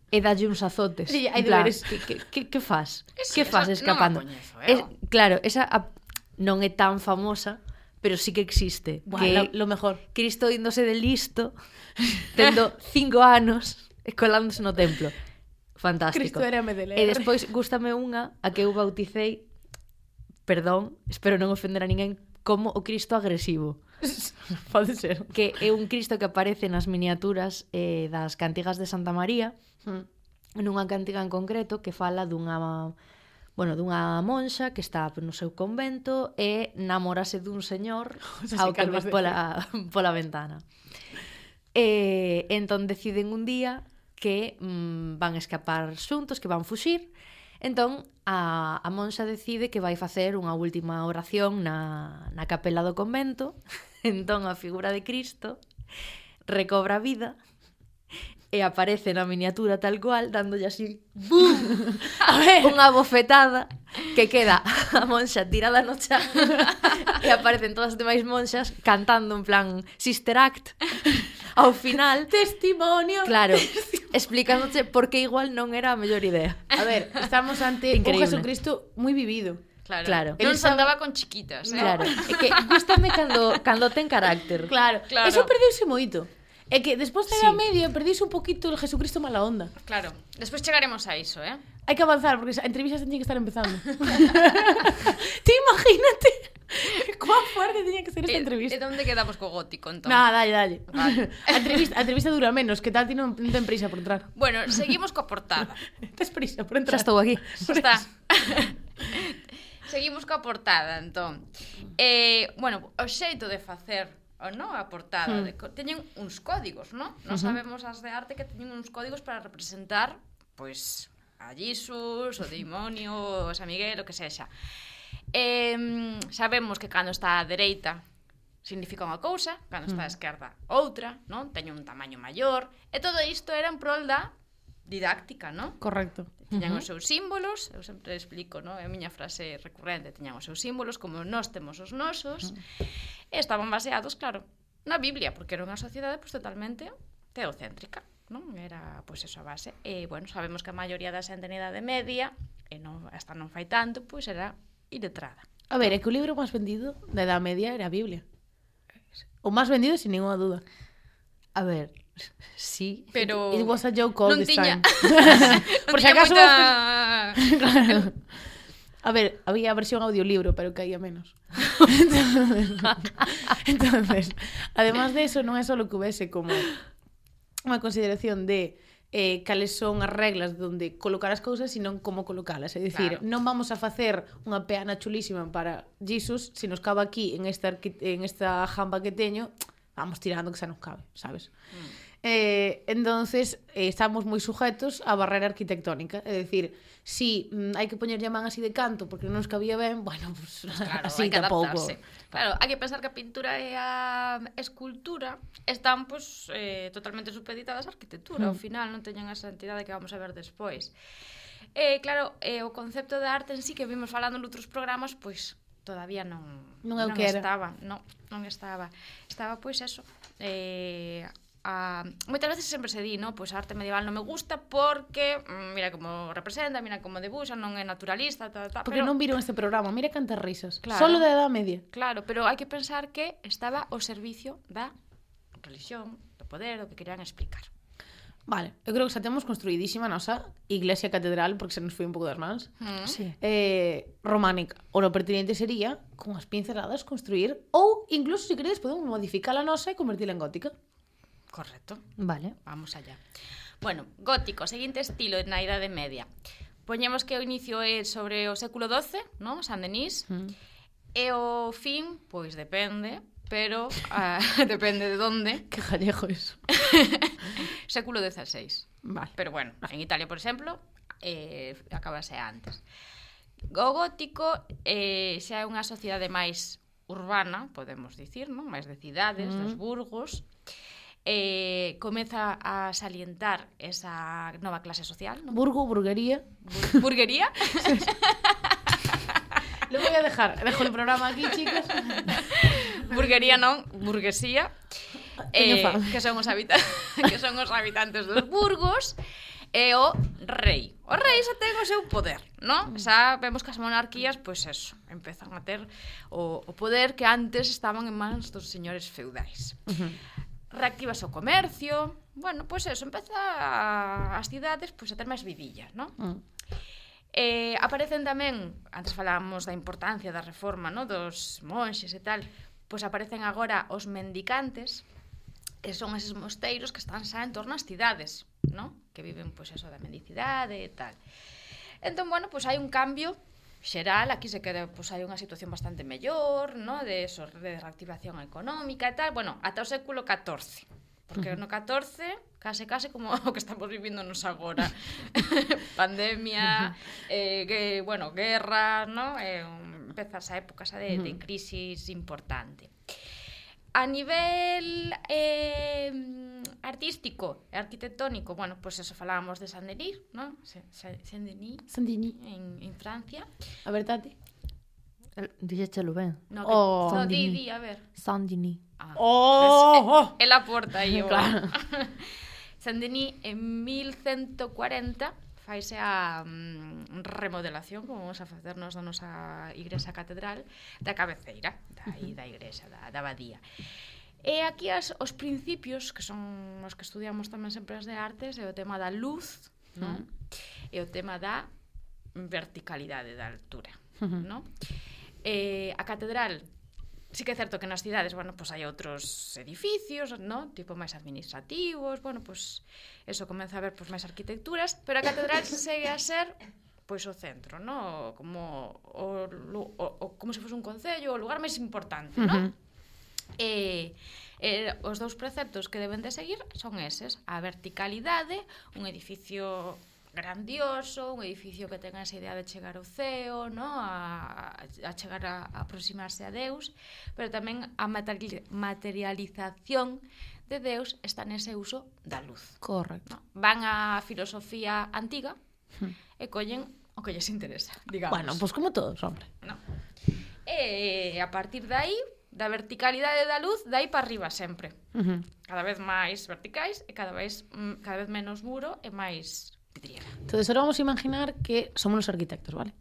e dalle uns azotes. Sí, hai deberes. Que, que, que fas? Es, que fas escapando? No coñezo, eh? es, claro, esa a, non é tan famosa, pero sí que existe. Buah, que lo, lo mejor. Cristo índose de listo, tendo cinco anos, e colándose no templo. Fantástico. Cristo era medeleiro. E despois gústame unha a que eu bauticei, perdón, espero non ofender a ninguén, como o Cristo agresivo. Pode ser. Que é un Cristo que aparece nas miniaturas eh, das cantigas de Santa María, hmm. nunha cantiga en concreto que fala dunha bueno, dunha monxa que está no seu convento e namorase dun señor ao que ve pola, pola ventana. E entón deciden un día que mm, van escapar xuntos, que van fuxir, Entón, a, a monxa decide que vai facer unha última oración na, na capela do convento. Entón, a figura de Cristo recobra vida e aparece na miniatura tal cual, dándolle así ¡bum! a ver, unha bofetada que queda a monxa tirada no chan e aparecen todas as demais monxas cantando en plan Sister Act ao final testimonio claro explicándoche por que igual non era a mellor idea a ver estamos ante Increíble. un Jesucristo moi vivido Claro. claro. Él non se andaba con chiquitas, eh? Claro. É que gustame cando, cando ten carácter. Claro. claro. Eso perdeuse moito. É que despois chega sí. a medio perdís un poquito el Jesucristo mala onda. Claro, despois chegaremos a iso, eh? Hai que avanzar, porque as entrevistas teñen que estar empezando. Te imagínate cuán fuerte tiña que ser esta entrevista. E, onde quedamos co gótico, entón? Nada, dalle, dalle. Vale. A, entrevista, a entrevista dura menos, que tal ti non, non ten prisa por entrar. Bueno, seguimos coa portada. Tes prisa por entrar. Xa estou aquí. Xa está. Seguimos coa portada, entón. Eh, bueno, o xeito de facer o no, a portada. Hmm. De, teñen uns códigos, non? Non uh -huh. sabemos as de arte que teñen uns códigos para representar, pois, a Jesus, o demonio, o San Miguel, o que sexa. Eh, sabemos que cando está a dereita significa unha cousa, cando está a hmm. esquerda outra, non? Teñen un tamaño maior, e todo isto era en prol da didáctica, non? Correcto. Tiñan uh -huh. os seus símbolos, eu sempre explico, ¿no? É a miña frase recurrente, tiñan os seus símbolos como nós temos os nosos. Uh -huh. E estaban baseados, claro, na Biblia, porque era unha sociedade pues, totalmente teocéntrica, non? Era pois eso a base. E bueno, sabemos que a maioría da xente na idade media, e non hasta non fai tanto, pois era iletrada. A ver, é que o libro máis vendido da Edad Media era a Biblia. O máis vendido, sin ninguna duda. A ver, Sí, pero it was a joke all non this tiña... time. Por si acaso moita... claro. A ver, había a versión audiolibro, pero caía menos. entonces, entonces, además de eso, non é só que houvese como unha consideración de eh, cales son as reglas donde colocar as cousas, senón como colocalas. É dicir, claro. non vamos a facer unha peana chulísima para Jesus, se nos cabe aquí en esta, en esta jamba que teño, vamos tirando que xa nos cabe, sabes? Mm. Eh, entonces eh, estamos moi sujetos á barrera arquitectónica, é dicir, si mm, hai que poñerlle a man así de canto porque non nos cabía ben, bueno, pues, claro, así tampouco. Claro, hai que pensar que a pintura e a escultura están pues, eh, totalmente supeditadas á arquitectura, mm. ao hmm. final non teñen esa entidade que vamos a ver despois. Eh, claro, eh, o concepto de arte en sí que vimos falando noutros programas, pois pues, todavía non non, non estaba, non, non estaba. Estaba pois eso, eh a... Moitas veces sempre se di, no? Pois a arte medieval non me gusta porque mm, mira como representa, mira como debuxa, non é naturalista, ta, ta, Porque pero... non viron este programa, mira cantas risas. Claro, Solo da edad media. Claro, pero hai que pensar que estaba ao servicio da religión, do poder, do que querían explicar. Vale, eu creo que xa temos construidísima a nosa iglesia catedral, porque se nos foi un pouco das mans, mm. sí. eh, románica. O lo pertinente sería, con as pinceladas, construir, ou incluso, se si queredes, podemos modificar a nosa e convertirla en gótica. Correcto. Vale. Vamos allá. Bueno, gótico, seguinte estilo na Idade Media. Poñemos que o inicio é sobre o século XII, non? San Denis, Mm. E o fin, pois depende, pero uh, depende de onde. Que gallego iso. século XVI. Vale. Pero bueno, en Italia, por exemplo, eh, acabase antes. O gótico eh, xa é unha sociedade máis urbana, podemos dicir, non? Máis de cidades, mm. dos burgos eh, comeza a salientar esa nova clase social. ¿no? Burgo, burguería. Bur burguería. Lo voy a dejar, dejo el programa aquí, chicos. burguería non, burguesía. Eh, que son os habita que son os habitantes dos burgos e o rei. O rei xa ten o seu poder, non? Xa vemos que as monarquías, pois eso, empezan a ter o, o poder que antes estaban en mans dos señores feudais. Uh -huh reactivas o comercio, bueno, pois pues eso, empeza a, as cidades pois, pues, a ter máis vidilla, non? Mm. Eh, aparecen tamén, antes falábamos da importancia da reforma, no? dos monxes e tal, pois aparecen agora os mendicantes, que son eses mosteiros que están xa en torno ás cidades, no? que viven pois, eso da mendicidade e tal. Entón, bueno, pois hai un cambio xeral, aquí se queda, pois hai unha situación bastante mellor, no? de eso, de reactivación económica e tal, bueno, ata o século XIV. Porque no 14, case case como o que estamos vivindo nos agora. Pandemia, eh, que, bueno, guerra, no? Eh, empeza esa época esa de, de crisis importante. A nivel eh, artístico e arquitectónico, bueno, pois pues eso falábamos de Saint-Denis, non? Saint-Denis. Saint-Denis. En, en Francia. A verdade. Dixéchelo ben. No, que, oh, no, di, di, a ver. Saint-Denis. Ah, oh, oh. oh. É, la porta aí. Oh. claro. Saint-Denis en 1140 faise a um, remodelación como vamos a facernos da nosa igrexa catedral da cabeceira, da, aí, da igrexa, da, da abadía. E aquí as, os principios, que son os que estudiamos tamén sempre as de artes, é o tema da luz, mm. non? e o tema da verticalidade da altura. Non? Eh, a catedral Sí que é certo que nas cidades, bueno, pois hai outros edificios, ¿no? Tipo máis administrativos, bueno, pois eso comeza a ver pois máis arquitecturas, pero a catedral segue a ser pois o centro, ¿no? Como o, o, o como se fose un concello, o lugar máis importante, ¿no? Uh -huh. E, e os dous preceptos que deben de seguir son eses, a verticalidade, un edificio grandioso, un edificio que tenga esa idea de chegar ao ceo, no? a, a chegar a, a aproximarse a Deus, pero tamén a materialización de Deus está nese uso da luz. Correcto. No? Van á filosofía antiga e collen o que lles interesa, digamos. Bueno, pois pues como todos, hombre. No. E a partir de aí, da verticalidade da luz dai para arriba sempre. Uh -huh. Cada vez máis verticais e cada vez mm, cada vez menos muro e máis vidriera. Entonces, ahora vamos a imaginar que somos os arquitectos, vale?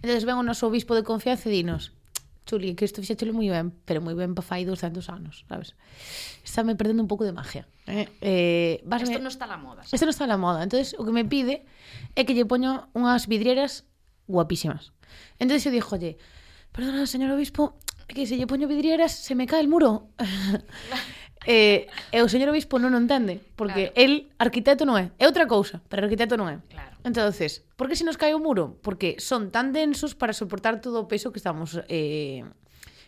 Entonces ven o noso obispo de confianza e dinos Chuli, que isto fixéchelo moi ben, pero moi ben pa fai 200 anos, sabes? Está me perdendo un pouco de magia. Eh, eh, isto non está a la moda. Isto non está a la moda. Entonces, o que me pide é que lle poño unhas vidrieras guapísimas. Entonces eu dixo, oye, perdona, señor obispo, que se lle poño vidrieras, se me cae el muro. eh, e o señor obispo non o entende, porque claro. el arquitecto non é. É outra cousa, pero arquitecto non é. Claro. Entonces, por que se nos cae o muro? Porque son tan densos para soportar todo o peso que estamos eh,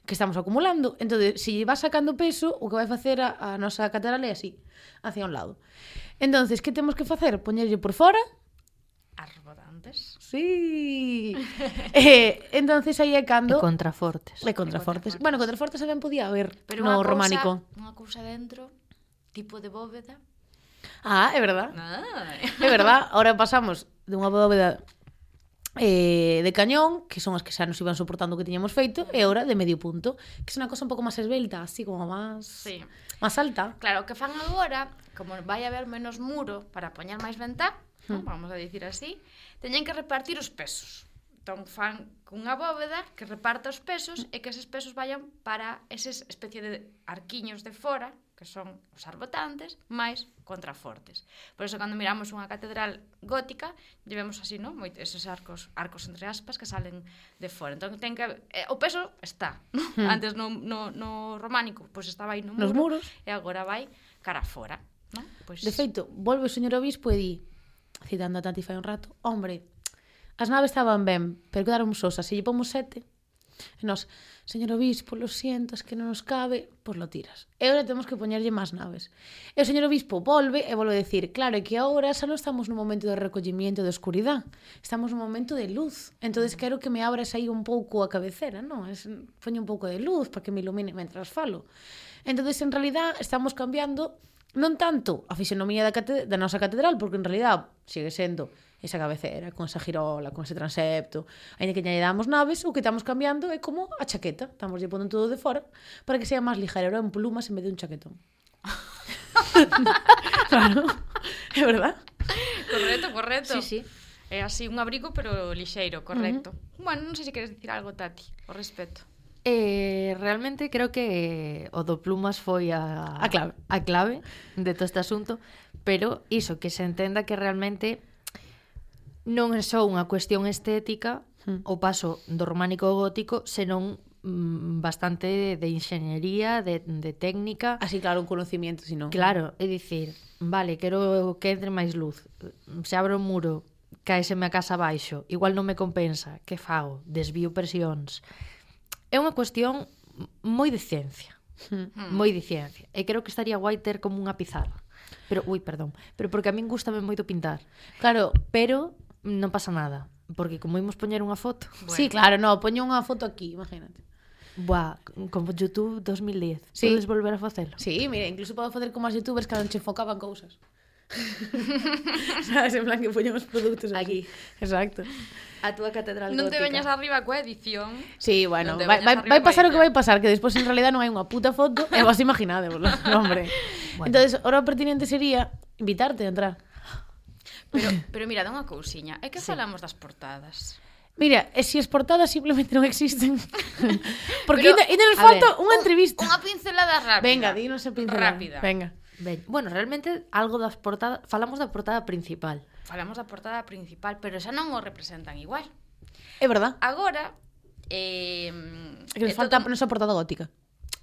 que estamos acumulando. entonces se lle vas sacando peso, o que vai facer a, a nosa catedral é así, hacia un lado. Entonces, que temos que facer? Poñerlle por fora contes. Sí. eh, entonces aí é cando... E contrafortes. E contrafortes. Contrafortes. Bueno, contrafortes tamén podía haber Pero no cousa, románico. Unha cousa dentro, tipo de bóveda. Ah, é verdad. Ah. É verdad. Ahora pasamos dunha bóveda eh, de cañón, que son as que xa nos iban soportando o que tiñamos feito, e ora de medio punto, que é unha cosa un pouco máis esbelta, así como máis sí. máis alta. Claro, o que fan agora, como vai haber menos muro para poñer máis ventá, non? vamos a dicir así, teñen que repartir os pesos. Entón, fan cunha bóveda que reparta os pesos e que eses pesos vayan para eses especie de arquiños de fora, que son os arbotantes, máis contrafortes. Por eso, cando miramos unha catedral gótica, llevemos así, non? Moito esos arcos, arcos entre aspas que salen de fora. Entón, ten que... Eh, o peso está. Non? Mm. Antes no, no, no románico, pois pues estaba aí no muro, Nos muros. e agora vai cara fora. Non? Pois... De feito, volve o señor obispo e di citando a Tati fai un rato, hombre, as naves estaban ben, pero quedaron sosas, se lle pomos sete, e nos, señor obispo, lo siento, es que non nos cabe, pois lo tiras. E agora temos que poñerlle máis naves. E o señor obispo volve e volve a decir, claro, é que agora xa non estamos nun momento de recollimiento de oscuridade, estamos nun momento de luz. entonces quero que me abras aí un pouco a cabecera, non? Es, poño un pouco de luz para que me ilumine mentras falo. entonces en realidad, estamos cambiando non tanto a fisionomía da, cate- da nosa catedral, porque en realidad sigue sendo esa cabecera, con esa girola, con ese transepto, ainda que lle damos naves, o que estamos cambiando é como a chaqueta, estamos lle pondo todo de fora para que sea máis ligero en plumas en vez de un chaquetón. claro, é verdad. Correcto, correcto. Sí, sí. É así un abrigo pero lixeiro, correcto. Uh -huh. Bueno, non sei se queres dicir algo, Tati, ao respecto. Eh, realmente creo que o do Plumas foi a, a clave a clave de todo este asunto, pero iso, que se entenda que realmente non é só unha cuestión estética hmm. o paso do románico ao gótico, senón mm, bastante de enxeñería, de, de técnica. Así, claro, un conocimiento, sino... Claro, é dicir, vale, quero que entre máis luz, se abre un muro, caeseme a casa baixo, igual non me compensa, que fago? Desvío presións, é unha cuestión moi de ciencia. Hmm. Moi de ciencia. E creo que estaría guai ter como unha pizarra. Pero, ui, perdón. Pero porque a min gustame moito pintar. Claro, pero non pasa nada. Porque como imos poñer unha foto... Bueno. Sí, claro, no, poño unha foto aquí, imagínate. Buah, como YouTube 2010. Sí. Podes volver a facelo. Sí, mira, incluso podo facer como as youtubers que non che enfocaban cousas. Sabes, en plan que poñemos produtos aquí. aquí. Exacto a túa catedral Non te gótica. veñas arriba coa edición. Sí, bueno, vai, vai, vai pasar o que vai pasar, que despois en realidad non hai unha puta foto, e vos imaginádevoslo, hombre. Bueno. Entonces, ora pertinente sería invitarte a entrar. Pero, pero mira, dá unha cousiña. É que sí. falamos das portadas. Mira, e se as portadas simplemente non existen. Porque ainda nos falta unha entrevista. Unha pincelada rápida. Venga, dinos a pincelada. Rápida. Venga. Ben, bueno, realmente algo das portadas, falamos da portada principal falamos da portada principal, pero xa non o representan igual. É verdad. Agora, eh, que nos falta todo... nosa portada gótica.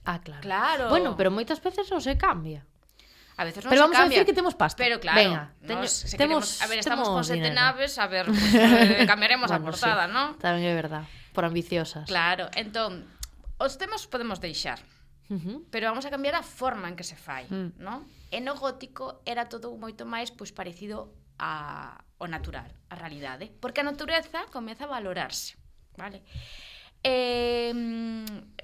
Ah, claro. Claro. Bueno, pero moitas veces non se cambia. A veces non pero se vamos cambia. a decir que temos pasta. Pero claro, Venga, teño, nos, se temos, queremos, a ver, estamos con sete dinero. naves, a ver, pues, eh, cambiaremos bueno, a portada, sí. non? Tamén é verdad, por ambiciosas. Claro, entón, os temas podemos deixar, uh -huh. pero vamos a cambiar a forma en que se fai, mm. uh -huh. non? E no gótico era todo moito máis pois parecido a, o natural, a realidade, porque a natureza comeza a valorarse, vale? Eh,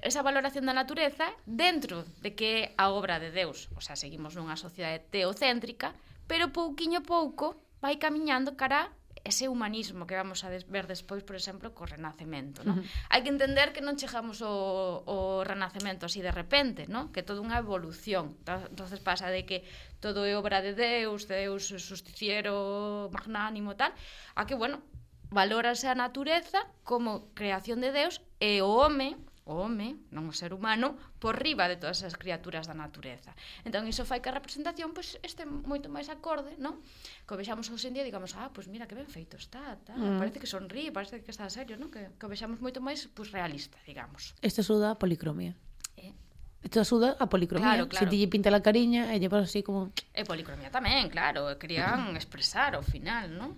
esa valoración da natureza dentro de que é a obra de Deus, o sea, seguimos nunha sociedade teocéntrica, pero pouquiño a pouco vai camiñando cara ese humanismo que vamos a ver despois, por exemplo, co Renacemento, non? Uh -huh. Hai que entender que non chegamos ao, ao Renacemento así de repente, non? Que todo unha evolución. Entonces pasa de que todo é obra de Deus, Deus justiciero, magnánimo, tal, a que, bueno, valórase a natureza como creación de Deus e o home o home, non o ser humano, por riba de todas as criaturas da natureza. Entón, iso fai que a representación pois, este moito máis acorde, non? Que o vexamos hoxe en día, digamos, ah, pois mira que ben feito está, tá, mm. parece que sonríe, parece que está serio, non? Que, que o vexamos moito máis pois, realista, digamos. Esta suda a policromía. Eh? Isto axuda a policromía. Claro, claro. Se ti lle pinta la cariña e lle pasa así como... E policromía tamén, claro. Querían expresar ao final, non?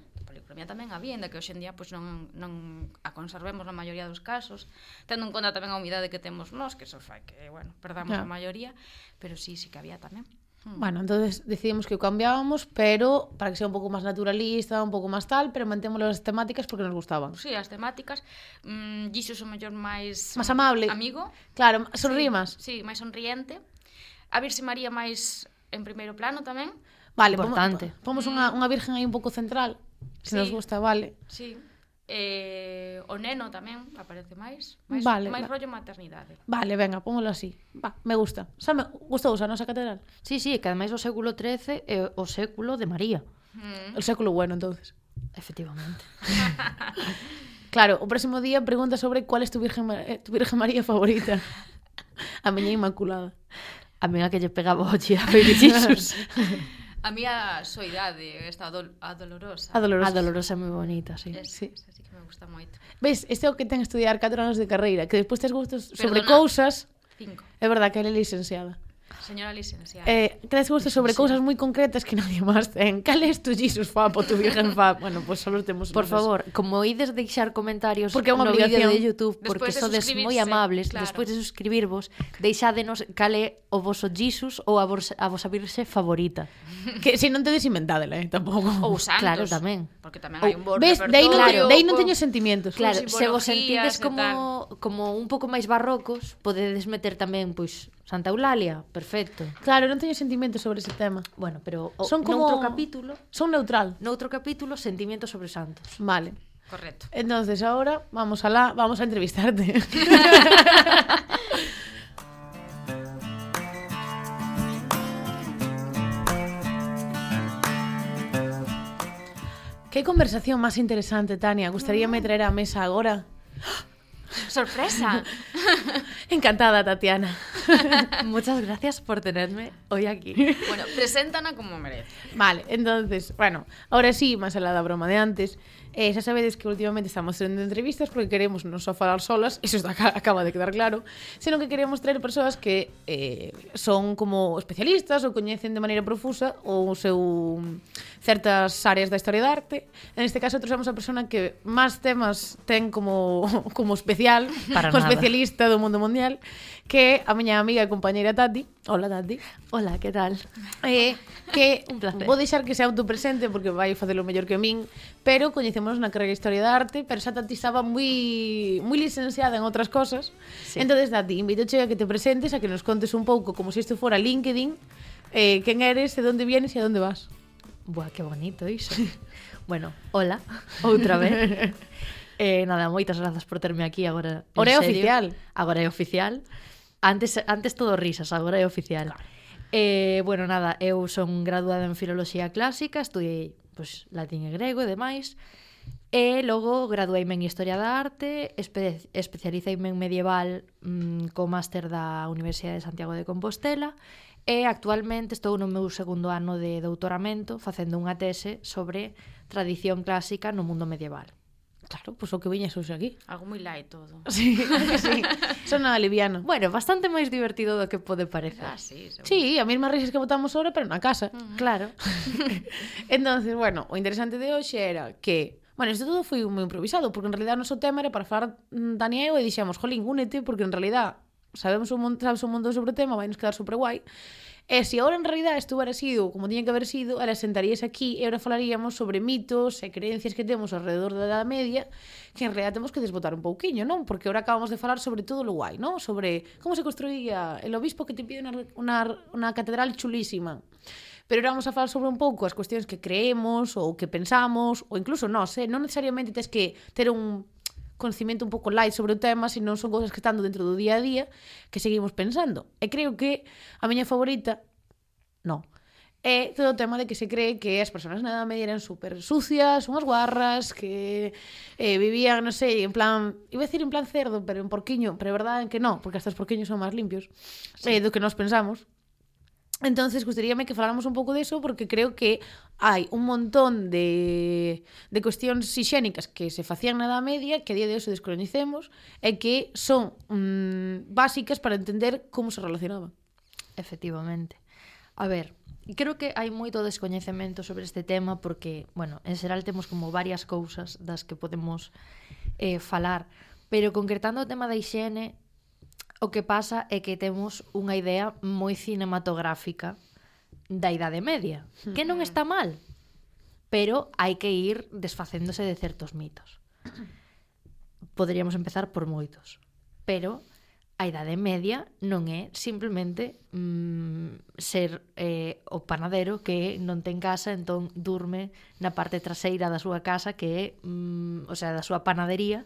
taxidermia tamén a venda, que hoxendía pois, non, non a conservemos na maioría dos casos, tendo en conta tamén a humidade que temos nós, que eso fai que, bueno, perdamos claro. a maioría, pero sí, sí que había tamén. Hmm. Bueno, entonces decidimos que o cambiábamos, pero para que sea un pouco máis naturalista, un pouco máis tal, pero mantemos as temáticas porque nos gustaban. Sí, as temáticas, mm, Giso o mellor máis... Máis amable. Amigo. Claro, sonríe sí, máis. Sí, máis sonriente. A Virxe María máis en primeiro plano tamén. Vale, importante. Pomos, pomos unha, unha virgen aí un pouco central. Se sí. nos gusta, vale. Sí. Eh, o neno tamén aparece máis, máis, vale, máis va. rollo maternidade. Vale, venga, pómolo así. Va, me gusta. Xa me gustou a nosa catedral. Sí, sí, que ademais o século XIII é o século de María. Mm. El século bueno, entonces. Efectivamente. claro, o próximo día pregunta sobre cuál é tu virgen, eh, tu virgen María favorita. a miña inmaculada. A miña que lle pegaba o chía a Jesús. A mí a soidade, esta a dolorosa. A dolorosa. A dolorosa é moi bonita, sí. Es, sí. Esa sí que me gusta moito. Ves, este é o que ten estudiar 4 anos de carreira, que despois tes gustos Perdona, sobre cousas... Cinco. É verdad que ela é licenciada. Señora licenciada. Eh, crees gustos sobre cousas moi concretas que nadie máis ten. ésto Jesus fa po tu virgen fa? Bueno, pois pues solo temos Por unos. favor, como ides deixar comentarios porque é unha no vídeo de YouTube, porque de sodes moi amables, claro. despois de suscribirvos, deixádenos cal é o voso Jesus ou a, vos, a vosa virxe favorita. Que se si non tedes inventádela, eh, tampouco. Ou santos. Claro, tamén. Porque tamén ou, hai un bordo Ves, dei non, claro, aí non teño sentimientos. Claro, se vos sentides como, como un pouco máis barrocos, podedes meter tamén, pois, Santa Eulalia, perfecto. Claro, non teño sentimientos sobre ese tema. Bueno, pero o, Son como- noutro capítulo, Son neutral. noutro capítulo, sentimientos sobre santos. Vale. Correcto. Entonces ahora vamos a la, vamos a entrevistarte. Qué conversación más interesante, Tania. Gustaríame traer a mesa agora. Sorpresa. Encantada, Tatiana. Muchas gracias por tenerme hoy aquí. bueno, preséntana como merece. Vale, entonces, bueno, ahora sí, máis alá da broma de antes, E xa sabedes que últimamente estamos tendo entrevistas porque queremos non só falar solas, iso está, acaba de quedar claro, senón que queremos traer persoas que eh, son como especialistas ou coñecen de maneira profusa o seu certas áreas da historia da arte. En este caso trouxemos a persona que máis temas ten como como especial, Para como nada. especialista do mundo mundial que a miña amiga e compañeira Tati, hola Tati. Hola, que tal? Eh, que un placer. Vou deixar que se autopresente porque vai facelo mellor que min, pero coñecemos na carreira de Historia da Arte, pero xa Tati estaba moi moi licenciada en outras cosas. Sí. Entonces Tati, invitoche a que te presentes, a que nos contes un pouco como se si isto fora LinkedIn, eh, quen eres, de onde vienes e a onde vas. Buah, que bonito iso. bueno, hola, outra vez. eh, nada, moitas grazas por terme aquí agora. Agora é oficial. Agora é oficial. Antes, antes todo risas, agora é oficial. Claro. Eh, bueno, nada, eu son graduada en Filoloxía Clásica, estudiei pues, latín e grego e demais, e logo gradueime en Historia da Arte, espe especialiceime en medieval mmm, co máster da Universidade de Santiago de Compostela, e actualmente estou no meu segundo ano de doutoramento facendo unha tese sobre tradición clásica no mundo medieval. Claro, pois pues, o que viñas hoxe aquí. Algo moi light todo. Sí, sí. Son nada liviano. Bueno, bastante máis divertido do que pode parecer. Ah, sí, seguro. Sí, a mesma risas que botamos ahora, pero na casa. Uh -huh. Claro. Entonces, bueno, o interesante de hoxe era que Bueno, isto todo foi moi improvisado, porque en realidad o noso tema era para falar mm, Dani e eu e dixemos, jolín, únete, porque en realidad sabemos un, sabes un montón sobre o tema, vai nos quedar super guai. E se ahora en realidad estuvera sido como tiña que haber sido, era sentarías aquí e ahora falaríamos sobre mitos e creencias que temos alrededor da Edad Media que en realidad temos que desbotar un pouquiño, non? Porque ahora acabamos de falar sobre todo lo guai, non? Sobre como se construía el obispo que te pide unha, unha, unha catedral chulísima. Pero ahora vamos a falar sobre un pouco as cuestións que creemos ou que pensamos ou incluso nós, eh? non necesariamente tes que ter un conocimento un pouco light sobre o tema, se non son cousas que están dentro do día a día que seguimos pensando. E creo que a miña favorita, non, é todo o tema de que se cree que as persoas na edad media eran super sucias, unhas guarras, que eh, vivían, non sei, en plan, iba a decir en plan cerdo, pero en porquiño, pero é verdade que non, porque hasta os porquiños son máis limpios sí. eh, do que nós pensamos, Entonces, gustaríame que faláramos un pouco deso porque creo que hai un montón de, de cuestións higiénicas que se facían na Edad Media que a día de hoxe descoñecemos e que son mm, básicas para entender como se relacionaban. Efectivamente. A ver, creo que hai moito descoñecemento sobre este tema porque, bueno, en xeral temos como varias cousas das que podemos eh, falar, pero concretando o tema da higiene, O que pasa é que temos unha idea moi cinematográfica da Idade Media, que non está mal, pero hai que ir desfacéndose de certos mitos. Poderíamos empezar por moitos, pero a Idade Media non é simplemente mm, ser eh, o panadero que non ten casa, entón durme na parte traseira da súa casa que é, mm, o sea, da súa panadería,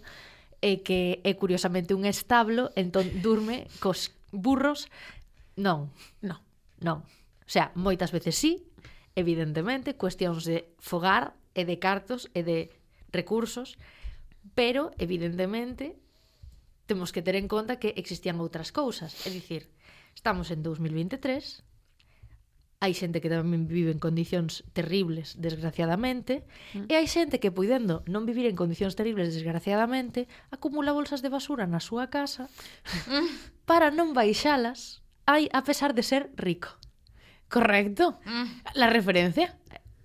é que é curiosamente un establo, entón durme cos burros. Non, non, non. O sea, moitas veces sí, evidentemente, cuestións de fogar e de cartos e de recursos, pero evidentemente temos que ter en conta que existían outras cousas, é dicir, estamos en 2023, hai xente que tamén vive en condicións terribles, desgraciadamente, mm. e hai xente que, poidendo non vivir en condicións terribles, desgraciadamente, acumula bolsas de basura na súa casa mm. para non baixalas, ai, a pesar de ser rico. Correcto. Mm. La referencia.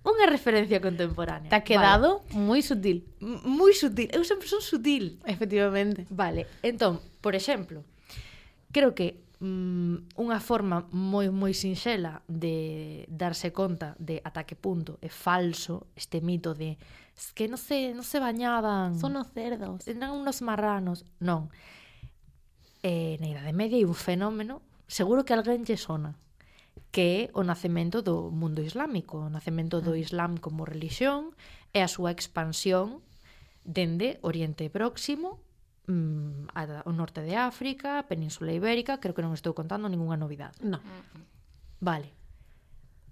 Unha referencia contemporánea. Te ha quedado vale. moi sutil. M moi sutil. Eu sempre son sutil. Efectivamente. Vale. Entón, por exemplo, creo que mm, unha forma moi moi sinxela de darse conta de ata que punto é falso este mito de es que non se, non se bañaban. Son os cerdos. Eran unos marranos. Non. Eh, na Idade Media hai un fenómeno, seguro que alguén lle sona, que é o nacemento do mundo islámico, o nacemento do ah. Islam como religión e a súa expansión dende Oriente Próximo mm, a, ao norte de África, Península Ibérica, creo que non estou contando ningunha novidade. Non. Vale.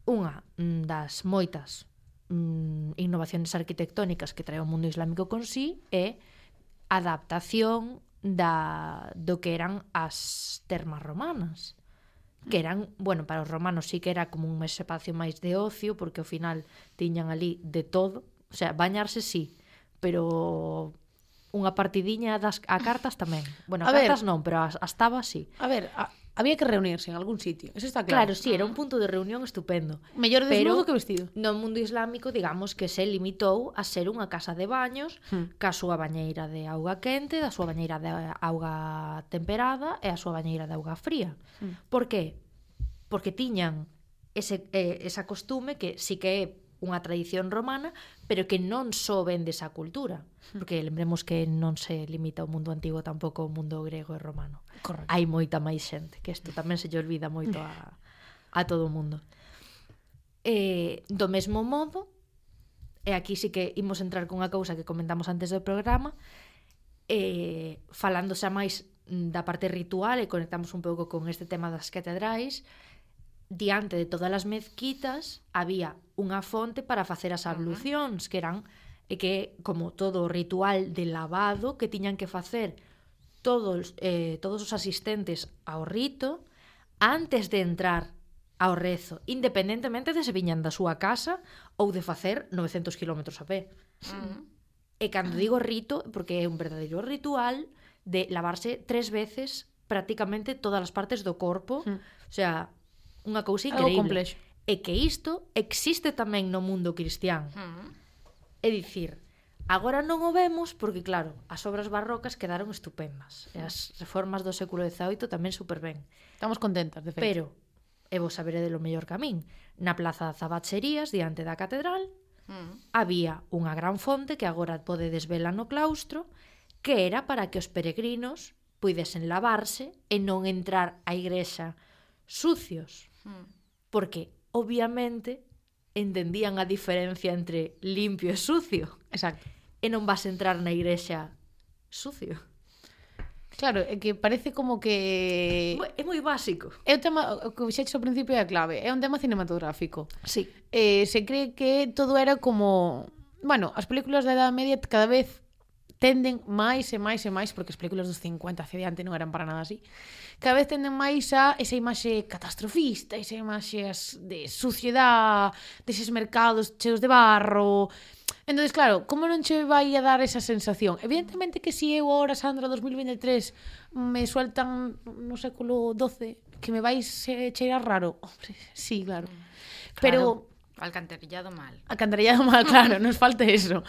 Unha mm, das moitas mm, innovacións arquitectónicas que trae o mundo islámico con sí é a adaptación da, do que eran as termas romanas que eran, bueno, para os romanos sí que era como un espacio máis de ocio, porque ao final tiñan ali de todo, o sea, bañarse sí, pero unha partidiña das a cartas tamén. Bueno, a, a cartas ver, non, pero as, as tabas sí. A ver, a, había que reunirse en algún sitio, eso está claro. Claro, sí, era un punto de reunión estupendo. Mellor desnudo pero, que vestido. No mundo islámico, digamos que se limitou a ser unha casa de baños, hmm. ca súa bañeira de auga quente, da súa bañeira de auga temperada e a súa bañeira de auga fría. Hmm. Por que? Porque tiñan ese, eh, esa costume que sí que é unha tradición romana, pero que non só ven desa cultura, hmm. porque lembremos que non se limita ao mundo antigo tampouco ao mundo grego e romano. Correcto. Hai moita máis xente, que isto tamén se lle olvida moito a, a todo o mundo. Eh, do mesmo modo, e aquí sí que imos entrar cunha cousa que comentamos antes do programa, eh, falando xa máis da parte ritual e conectamos un pouco con este tema das catedrais, diante de todas as mezquitas había unha fonte para facer as ablucións, uh -huh. que eran e que como todo o ritual de lavado que tiñan que facer todos eh, todos os asistentes ao rito antes de entrar ao rezo, independentemente de se viñan da súa casa ou de facer 900 km a pé. Uh -huh. E cando digo rito, porque é un verdadeiro ritual de lavarse tres veces prácticamente todas as partes do corpo, uh -huh. o sea, unha cousa increíble. É complexo. E que isto existe tamén no mundo cristián. Mm. É dicir, agora non o vemos porque, claro, as obras barrocas quedaron estupendas. E as reformas do século XVIII tamén super ben. Estamos contentas, de feito. Pero, e vos saberé de lo mellor camín, na plaza de Zabacherías, diante da catedral, mm. había unha gran fonte que agora podedes vela no claustro, que era para que os peregrinos puidesen lavarse e non entrar á igrexa sucios. Porque, obviamente, entendían a diferencia entre limpio e sucio. Exacto. E non vas entrar na igrexa sucio. Claro, é que parece como que... É moi básico. É o tema, o que xeches ao principio é a clave, é un tema cinematográfico. Sí. Eh, se cree que todo era como... Bueno, as películas da Edad Media cada vez tenden máis e máis e máis, porque as películas dos 50 hacia diante non eran para nada así, cada vez tenden máis a esa imaxe catastrofista, esa imaxe de suciedade, deses mercados cheos de barro... Entón, claro, como non che vai a dar esa sensación? Evidentemente que si eu ahora, Sandra, 2023, me sueltan no século XII, que me vais eh, cheirar raro. Hombre, sí, claro. Mm. claro. Pero Alcantarillado mal. Alcantarillado mal, claro, nos falta eso.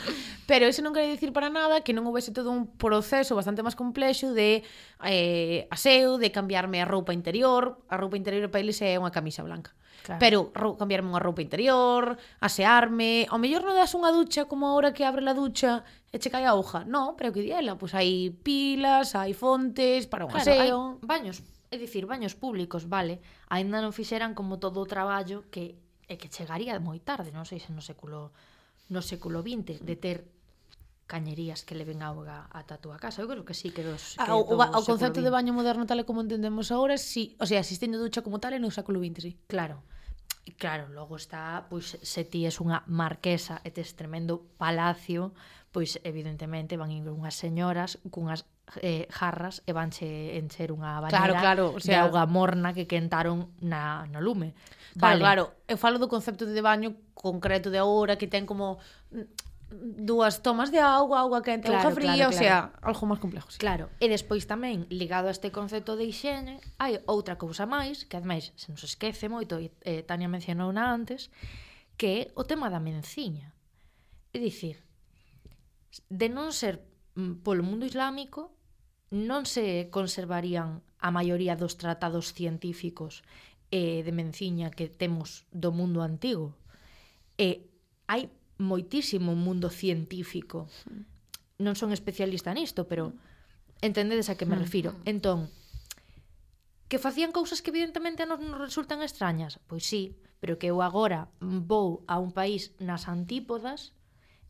Pero eso non quere dicir para nada que non houvese todo un proceso bastante máis complexo de eh, aseo, de cambiarme a roupa interior. A roupa interior para eles é unha camisa blanca. Claro. Pero rou, cambiarme unha roupa interior, asearme... Ao mellor non das unha ducha como ahora que abre la ducha e che cae a hoja. No, pero que diela, pois pues hai pilas, hai fontes para un claro, aseo... Hai baños, é dicir, baños públicos, vale. Ainda non fixeran como todo o traballo que e que chegaría moi tarde, non sei se no século no século XX de ter cañerías que leven auga ata a túa casa. Eu creo que sí que dos que ah, o, do o concepto de baño moderno tal como entendemos agora, si, o sea, existindo ducha como tal no século XX, sí. Claro. E claro, logo está, pois se ti es unha marquesa e tes tremendo palacio, pois evidentemente van ir unhas señoras cunhas eh, jarras e vanche encher unha bañera claro, claro, o sea... de auga morna que quentaron na, no lume. Vale. Claro, claro. Eu falo do concepto de baño concreto de agora que ten como dúas tomas de auga, auga quente, claro, auga fría, claro, claro. o sea, algo máis complejo. Sí. Claro, e despois tamén, ligado a este concepto de higiene, hai outra cousa máis, que ademais se nos esquece moito, e eh, Tania mencionou na antes, que é o tema da menciña. É dicir, de non ser Mm, polo mundo islámico non se conservarían a maioría dos tratados científicos eh, de menciña que temos do mundo antigo. E hai moitísimo mundo científico. Hmm. Non son especialista nisto, pero hmm. entendedes a que me hmm. refiro. Entón, que facían cousas que evidentemente a nos nos resultan extrañas? Pois sí, pero que eu agora vou a un país nas antípodas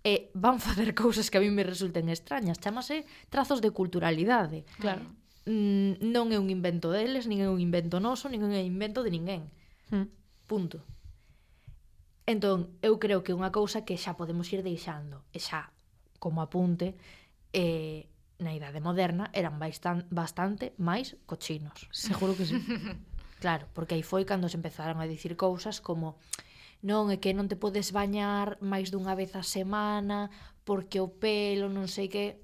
e van facer cousas que a mí me resulten extrañas. Chámase trazos de culturalidade. Claro. Mm, non é un invento deles, nin é un invento noso, nin é un invento de ninguén. Hmm. Punto. Entón, eu creo que unha cousa que xa podemos ir deixando, e xa, como apunte, eh, na idade moderna eran bastan, bastante máis cochinos. Seguro que sí. claro, porque aí foi cando se empezaron a dicir cousas como non, é que non te podes bañar máis dunha vez a semana, porque o pelo, non sei que...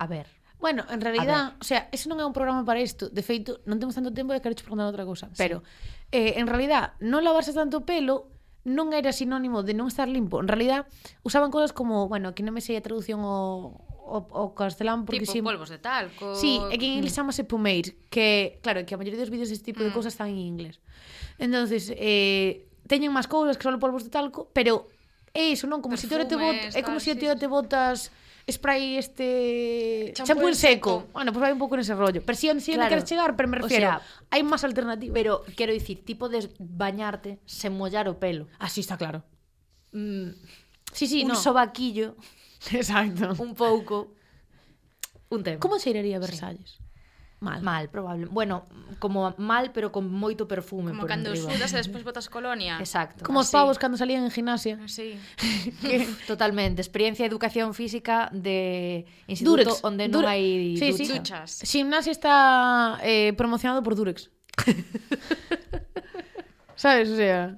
A ver. Bueno, en realidad, o sea, eso non é un programa para isto. De feito, non temos tanto tempo e quero preguntar outra cousa. Sí. Pero, eh, en realidad, non lavarse tanto o pelo non era sinónimo de non estar limpo. En realidad, usaban cosas como, bueno, que non me sei a traducción o, o, o castelán porque tipo si... polvos de talco. Sí, é que en inglés chamase pomade, que claro, que a maioría dos vídeos deste tipo mm. de cousas están en inglés. Entonces, eh teñen máis cousas que son polvos de talco, pero é iso, non? Como Perfumes, se te bot, é como se si te, sí, te botas spray este champú en seco. seco. Bueno, pues vai un pouco nese rollo. Pero si en si claro. queres chegar, pero me refiero, o sea, hai máis alternativas. Pero quero dicir, tipo de bañarte sen mollar o pelo. Así está claro. Mm, sí, sí, un no. sobaquillo. Exacto. Un pouco. Un tema. Como se iría a Versalles? Sí. Mal. Mal, probable. Bueno, como mal, pero con moito perfume Como por cando enriba. sudas e despois botas colonia. Exacto. Como os pavos cando salían en gimnasia. Ah, sí. Totalmente. Experiencia de educación física de instituto Durex. onde non Durex. hai sí, ducha. sí. duchas. Gimnasia está eh, promocionado por Durex. Sabes, o sea...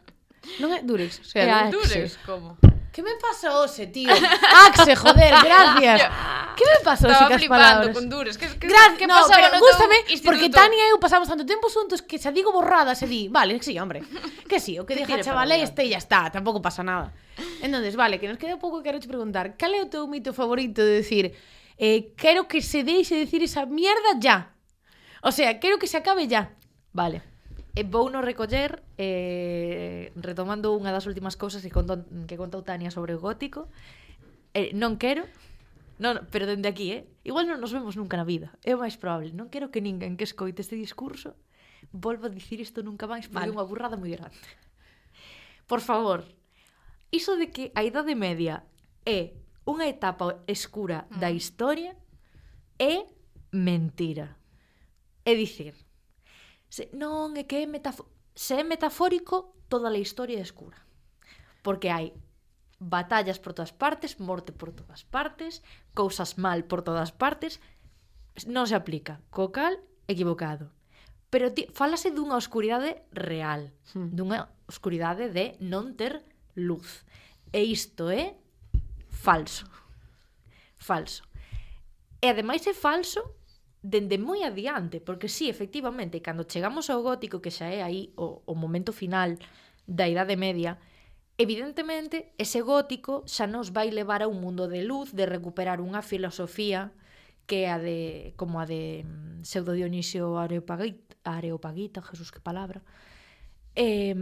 Non é Durex. O sea, Durex, como? ¿Qué me pasa Ose, tío? Axe, joder, gracias. ¿Qué me pasa Ose Estaba cas flipando palabras? con Durex. Que, que, Gracias, que no, pasaba pero no gústame porque? Tania e eu pasamos tanto tempo xuntos que se digo borradas e di, vale, sí, hombre. Que sí, o que Que diga tire para chavalé adelante. este e ya está, tampouco pasa nada. Entonces, vale, que nos queda pouco que quero che preguntar, cal é o teu mito favorito de decir, eh, quero que se deixe de decir esa mierda ya? O sea, quero que se acabe ya. Vale. E vou no recoller eh, retomando unha das últimas cousas que contou, que contou Tania sobre o gótico. Eh, non quero, non, pero dende aquí, eh? Igual non nos vemos nunca na vida. É o máis probable. Non quero que ninguén que escoite este discurso volva a dicir isto nunca máis porque é vale. unha burrada moi grande. Por favor, iso de que a Idade Media é unha etapa escura mm. da historia é mentira. É dicir, Se, non, é que é metafórico. Se é metafórico, toda a historia é escura. Porque hai batallas por todas partes, morte por todas partes, cousas mal por todas partes, non se aplica. Co cal, equivocado. Pero ti, falase dunha oscuridade real, hmm. dunha oscuridade de non ter luz. E isto é falso. Falso. E ademais é falso dende moi adiante, porque sí, efectivamente, cando chegamos ao gótico, que xa é aí o, o momento final da Idade Media, evidentemente, ese gótico xa nos vai levar a un mundo de luz, de recuperar unha filosofía que é a de, como a de mm, Pseudo Dionisio Areopagita, Areopagita Jesús, que palabra, eh,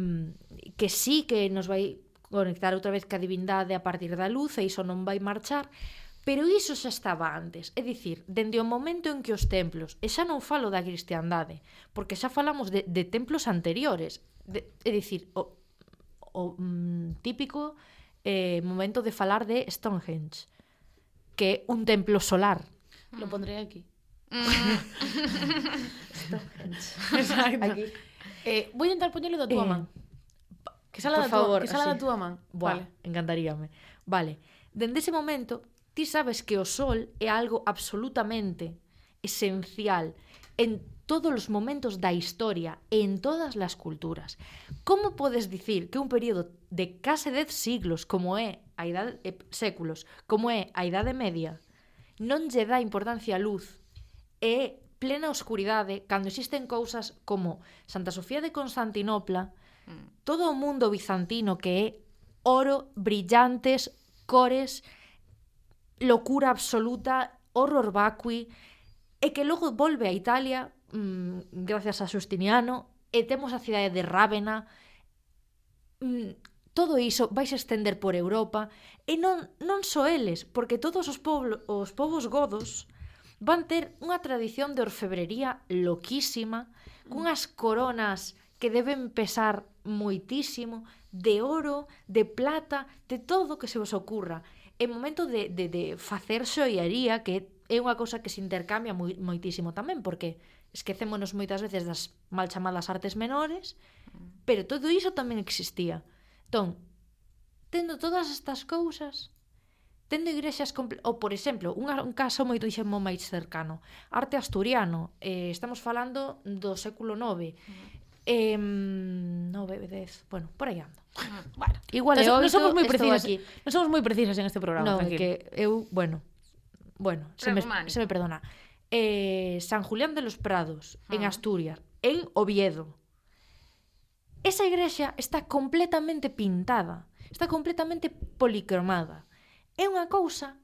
que sí que nos vai conectar outra vez ca divindade a partir da luz e iso non vai marchar, Pero iso xa estaba antes, é dicir, dende o momento en que os templos, e xa non falo da cristiandade, porque xa falamos de, de templos anteriores, de, é dicir, o, o mm, típico eh, momento de falar de Stonehenge, que é un templo solar. Lo mm. pondré aquí. Mm. Stonehenge. Exacto. Aquí. Eh, voy a intentar poñelo da túa eh, man. Que sala, da, favor, túa, que sala da túa man. Buah, vale. encantaríame. Vale. Dende ese momento, Ti sabes que o sol é algo absolutamente esencial en todos os momentos da historia e en todas as culturas. Como podes dicir que un período de case 10 siglos como é a idade eh, séculos, como é a Idade Media, non lle dá importancia a luz e plena oscuridade cando existen cousas como Santa Sofía de Constantinopla, mm. todo o mundo bizantino que é oro, brillantes, cores, locura absoluta, horror vacui, e que logo volve a Italia mm, gracias a Justiniano, e temos a cidade de Rávena, mm, todo iso vais estender por Europa e non, non só eles, porque todos os, poblo, os povos godos van ter unha tradición de orfebrería loquísima, cunhas coronas que deben pesar moitísimo, de oro, de plata, de todo o que se vos ocurra é momento de, de, de facer xoiaría que é unha cousa que se intercambia moi, moitísimo tamén porque esquecémonos moitas veces das mal chamadas artes menores mm. pero todo iso tamén existía entón, tendo todas estas cousas tendo igrexas ou por exemplo, un, un caso moito xemo máis cercano, arte asturiano, eh, estamos falando do século IX. Uh -huh. Eh, 9, 10, bueno, por aí ando. Mm, bueno, igual, Entonces, eh, non somos moi precisas aquí. Non somos moi precisas en este programa, no, tranquilo. que eu, bueno, bueno, se me, se me perdona. Eh, San Julián de los Prados, ah. en mm. Asturias, en Oviedo. Esa igrexa está completamente pintada, está completamente policromada. É unha cousa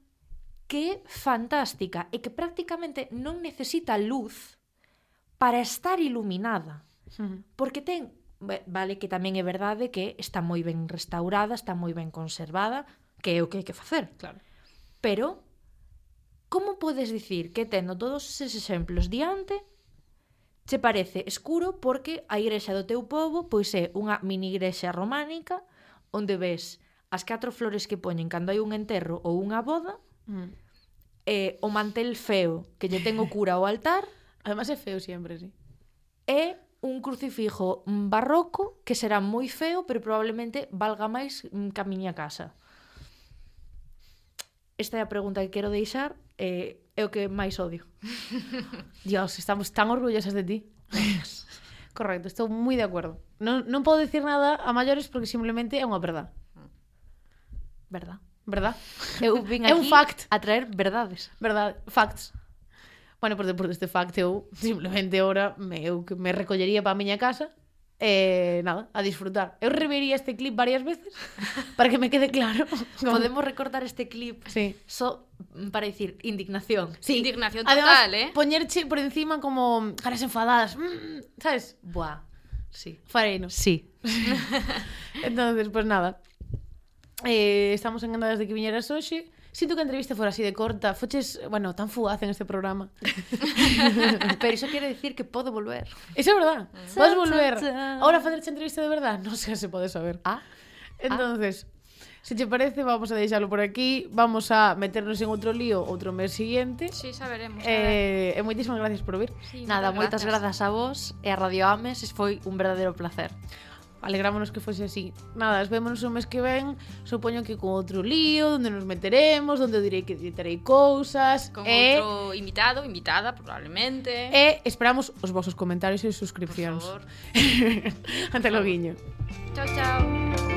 que é fantástica e que prácticamente non necesita luz para estar iluminada. Porque ten, vale que tamén é verdade que está moi ben restaurada, está moi ben conservada, que é o que hai que facer. Claro. Pero como podes dicir que tendo todos eses exemplos diante che parece escuro porque a igrexa do teu povo pois é unha mini igrexa románica onde ves as catro flores que poñen cando hai un enterro ou unha boda mm. e o mantel feo que lle ten o cura ao altar Además é feo sempre, sí. E un crucifijo barroco que será moi feo, pero probablemente valga máis mm, que a miña casa. Esta é a pregunta que quero deixar, eh, é o que máis odio. Dios, estamos tan orgullosas de ti. Correcto, estou moi de acordo. Non, non podo dicir nada a maiores porque simplemente é unha verdade. Verdad. Verdad? Eu vin aquí é un fact. a traer verdades. Verdade, facts. Bueno, por deporte deste fact eu simplemente ahora me, eu que me recollería para a miña casa eh, nada, a disfrutar. Eu revería este clip varias veces para que me quede claro. Como... Podemos recortar este clip sí. so para decir indignación. Sí. Indignación total, Además, eh. Poñerche por encima como caras enfadadas. Mm, ¿Sabes? Buah. Sí. Fareino. Sí. Entonces, pues nada. Eh, estamos encantadas de que viñeras hoxe. Sinto que a entrevista fora así de corta, foches, bueno, tan fugaz en este programa. Pero iso quere decir que podo volver. Eso é verdad. Mm. Vas volver. Ahora facerche entrevista de verdad, non sei se pode saber. Ah. Entonces, ah. se che parece, vamos a deixalo por aquí, vamos a meternos en outro lío outro mes siguiente. Sí, xa veremos. Eh, e moitísimas gracias por vir. Sí, Nada, moitas grazas. grazas a vos e a Radio Ames, foi un verdadeiro placer alegrámonos que fose así. Nada, vémonos o mes que ven, supoño que con outro lío, onde nos meteremos, onde direi que editarei cousas. Con e... outro invitado, invitada, probablemente. E esperamos os vosos comentarios e suscripcións. Por favor. Ante logo guiño. Chao, chao.